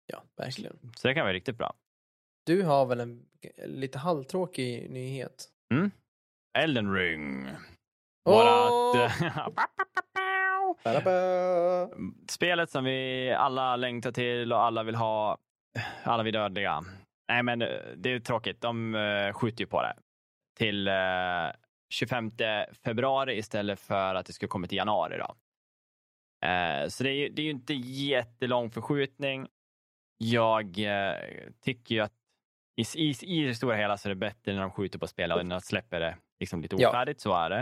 Ja, verkligen. Så det kan vara riktigt bra. Du har väl en lite halvtråkig nyhet? Elden ring. Vårat... Spelet som vi alla längtar till och alla vill ha. Alla vi dödliga. Nej, men eh, det är tråkigt. De uh, skjuter ju på det till eh, 25 februari istället för att det skulle kommit i januari. Då. Eh, så det är, ju- det är ju inte jättelång förskjutning. Jag eh, tycker ju att i, i, i det stora hela så är det bättre när de skjuter på spelet än när de släpper det liksom lite Ja. ofärdigt. Så är det.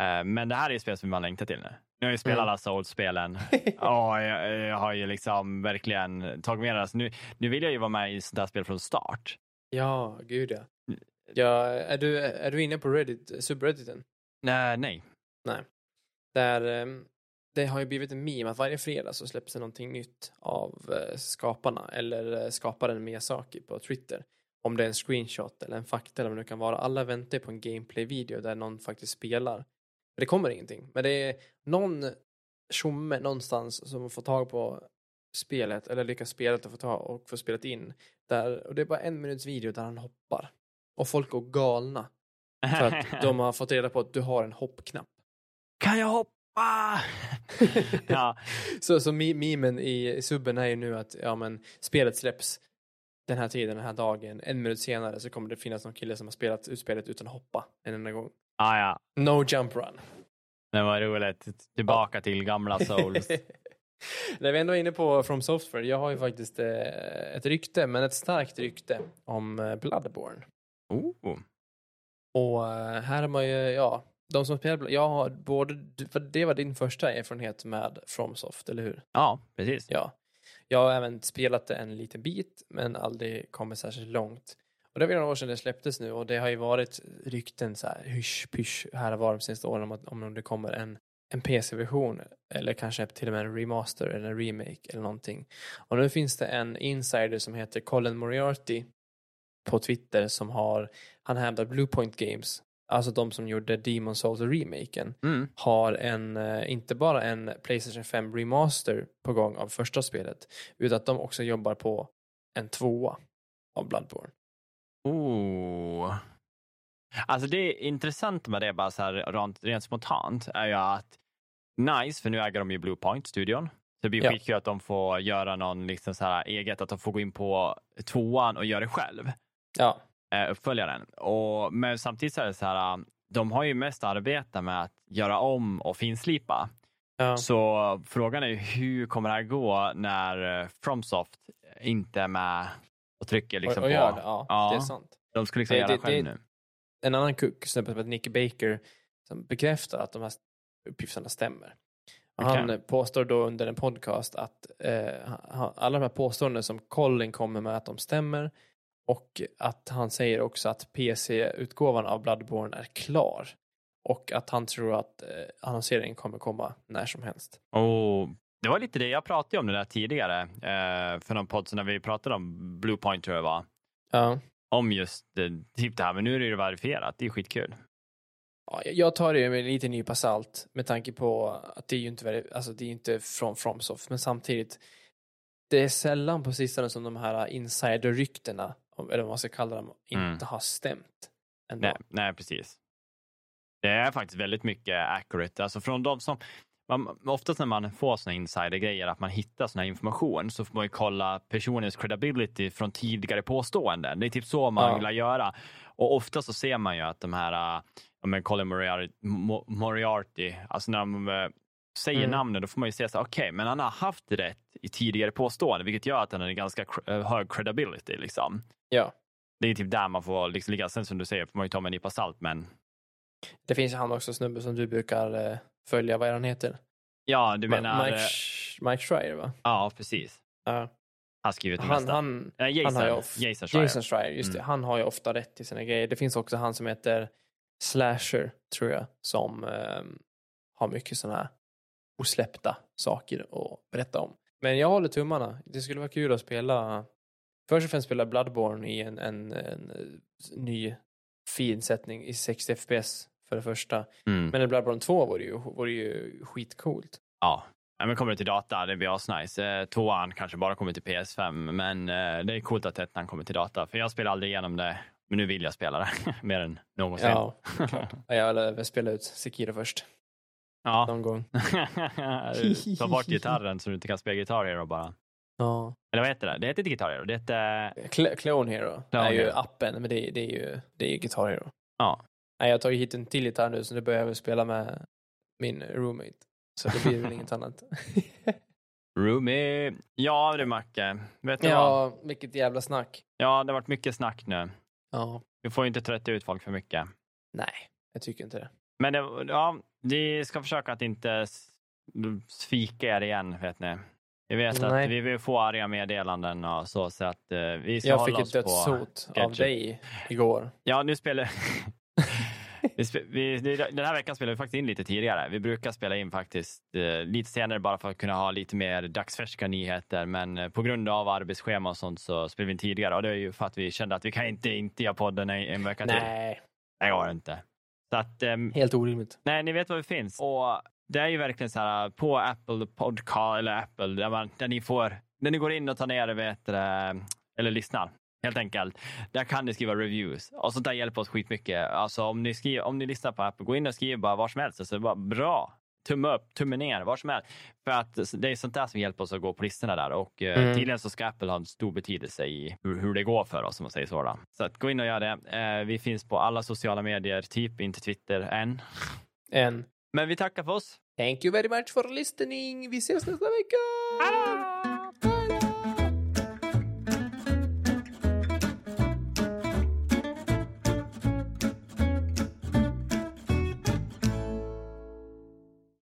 Eh, men det här är ju spel som man längtar till nu. Nu har jag spelat Mm. alla Souls-spelen. Ja, jag, jag har ju liksom verkligen tagit med det. Så nu, nu vill jag ju vara med i sådana här spel från start. ja, gud ja. Ja är, du, är du inne på Reddit, subredditen? Nej, nej. Där, ehm, det har ju blivit en meme att varje fredag så släpps det någonting nytt av eh, skaparna eller eh, skaparen Miyazaki på Twitter. Om det är en screenshot eller en fakta eller vad det nu kan vara. Alla väntar på en gameplay-video där någon faktiskt spelar. Men det kommer ingenting. Men det är någon tjomme någonstans som får tag på spelet eller lyckas spela och få ta och få spelat in. Där, och det är bara en minuts video där han hoppar. Och folk går galna för att de har fått reda på att du har en hoppknapp. Kan jag hoppa? ja, Så, så mi- memen i subben är ju nu att ja, men, spelet släpps den här tiden, den här dagen. En minut senare så kommer det finnas någon kille som har spelat ut spelet utan att hoppa en enda gång. ah, ja. No jump run. Det var roligt. Tillbaka till gamla Souls. När vi ändå är inne på From Software, jag har ju faktiskt eh, ett rykte, men ett starkt rykte om eh, Bloodborne. Oh. Och eh, här har man ju, ja, de som spelar, jag har både, för det var din första erfarenhet med FromSoft, eller hur? Ja, precis. Ja. Jag har även spelat det en liten bit, men aldrig kommit särskilt långt. Och det var några år sedan det släpptes nu och det har ju varit rykten så här hysch pysch här och var de senaste åren om, att, om det kommer en, en PC-version eller kanske till och med en remaster eller en remake eller någonting. Och nu finns det en insider som heter Colin Moriarty på Twitter som har, han hävdar Bluepoint Games, alltså de som gjorde Demon Souls remaken Mm. har en, eh, inte bara en Playstation 5 remaster på gång av första spelet, utan att de också jobbar på en tvåa av Bloodborne. Oh. Alltså det är intressant med det bara så här rent, rent spontant är ju att nice, för nu äger de ju Bluepoint-studion. Så det blir Ja. skitkul att de får göra någon liksom så här eget, att de får gå in på tvåan och göra det själv, Ja, eh, uppföljaren. Och, men samtidigt så är det så här, de har ju mest arbetat med att göra om och finslipa. ja. Så frågan är hur kommer det här gå när eh, Fromsoft inte är med och trycker liksom och, och på... gör det. Ja, Ja. det är sant. De skulle liksom Det- göra det- själv det- nu. En annan kuck, snubbe som heter Nick Baker, som bekräftar att de här uppgifterna stämmer. Han Okej. påstår då under en podcast att eh, han, alla de här påståenden som Colin kommer med att de stämmer och att han säger också att PC-utgåvan av Bloodborne är klar och att han tror att eh, annonseringen kommer komma när som helst. Och det var lite det jag pratade om det där tidigare eh, för någon podd så när vi pratade om Bluepoint tror jag var. Ja. Om just eh, typ det här, men nu är det ju verifierat. Det är skitkul. Ja, jag tar det med en liten nypa salt med tanke på att det är ju inte, alltså det är inte från Fromsoft, men samtidigt det är sällan på sistone som de här insider-ryktena, eller vad man ska kalla dem, inte Mm. har stämt. Ändå. Nej, nej, precis. Det är faktiskt väldigt mycket accurate. Alltså från de som, man, oftast när man får såna insidergrejer, att man hittar sån här information, så får man ju kolla personens credibility från tidigare påståenden. Det är typ så man Ja. vill göra. Och ofta så ser man ju att de här, äh, ja, men Colin Moriarty, Mo- Moriarty, alltså när de äh, säger Mm. namnet, då får man ju säga så okej, men han har haft rätt i tidigare påståenden, vilket gör att han har ganska äh, hög credibility. Liksom. Ja. Det är typ där man får liksom ligga. Sen som du säger får man ju ta med en nypa salt, men Det finns ju han också, snubbe som du brukar eh, följa, vad är han heter? ja, du Ma- menar... Mike, eh, Sch- Mike Schreier va? Ja, precis. Ja. Han har skrivit det Han, mesta. han, Eh, Jason, han of- Jason Schreier. Jason Schreier, just det. Mm. Han har ju ofta rätt i sina grejer. Det finns också han som heter Slasher, tror jag, som ehm, har mycket sådana här osläppta saker att berätta om. Men jag håller tummarna. Det skulle vara kul att spela, först och främst spela Bloodborne i en, en, en, eh, ny fin sättning i 60 FPS för det första. Mm. Men i Bloodborne 2 vore ju, vore ju skitcoolt. Ja. ja, men kommer det till data, det blir asnice. Eh, tvåan kanske bara kommer till PS5, men eh, det är coolt att ettan kommer till data. För jag spelar aldrig igenom det, men nu vill jag spela det mer än någonsin. Ja, klart. Ja, Jag vill spela ut Sekiro först, ja. någon gång. Ta bort gitarren så du inte kan spela Guitar Hero bara. Ja. Eller vad heter det? Det heter inte Guitar Hero, det heter... Cl- Clone Hero Clone är ju Hero. appen, men det är, det är ju det är ju Guitar Hero. Ja. Nej, jag har tagit hit en till gitarr nu, så nu börjar jag väl spela med min roommate. Så det blir väl inget annat. Roomie. Ja du Macke, vet du vad? ja, vilket jävla snack. Ja, det har varit mycket snack nu. Ja. Vi får ju inte trötta ut folk för mycket. Nej, jag tycker inte det. Men det, ja, vi ska försöka att inte svika er igen, vet ni. Vi vet Nej. att vi vill få arga meddelanden och så, så att eh, vi ska Jag fick oss ett på... dödshot av dig igår. Ja, nu spelar vi, spe, vi, Den här veckan spelar vi faktiskt in lite tidigare. Vi brukar spela in faktiskt eh, lite senare bara för att kunna ha lite mer dagsfärska nyheter. Men eh, på grund av arbetsschema och sånt så spelar vi in tidigare. Och det är ju för att vi kände att vi kan inte inte göra podden en, en vecka till. Nej, Det går inte. Så att, ehm, helt orimligt. Nej, ni vet var vi finns. Och det är ju verkligen så här på Apple Podcast eller Apple där, man, där ni får, när ni går in och tar ner det, vet eller lyssnar helt enkelt. Där kan ni skriva reviews och sånt där hjälper oss skitmycket. Alltså om ni, skriver, om ni lyssnar på Apple, gå in och skriv bara var som helst. Så det är bara bra. Tumme upp, tumme ner, var som helst. För att det är sånt där som hjälper oss att gå på listorna där och eh, Mm. tydligen så ska Apple ha en stor betydelse i hur, hur det går för oss om man säger så. Då. Så att gå in och gör det. Eh, vi finns på alla sociala medier, typ inte Twitter än. En Men vi tackar för oss. thank you very much for listening. Vi ses nästa vecka!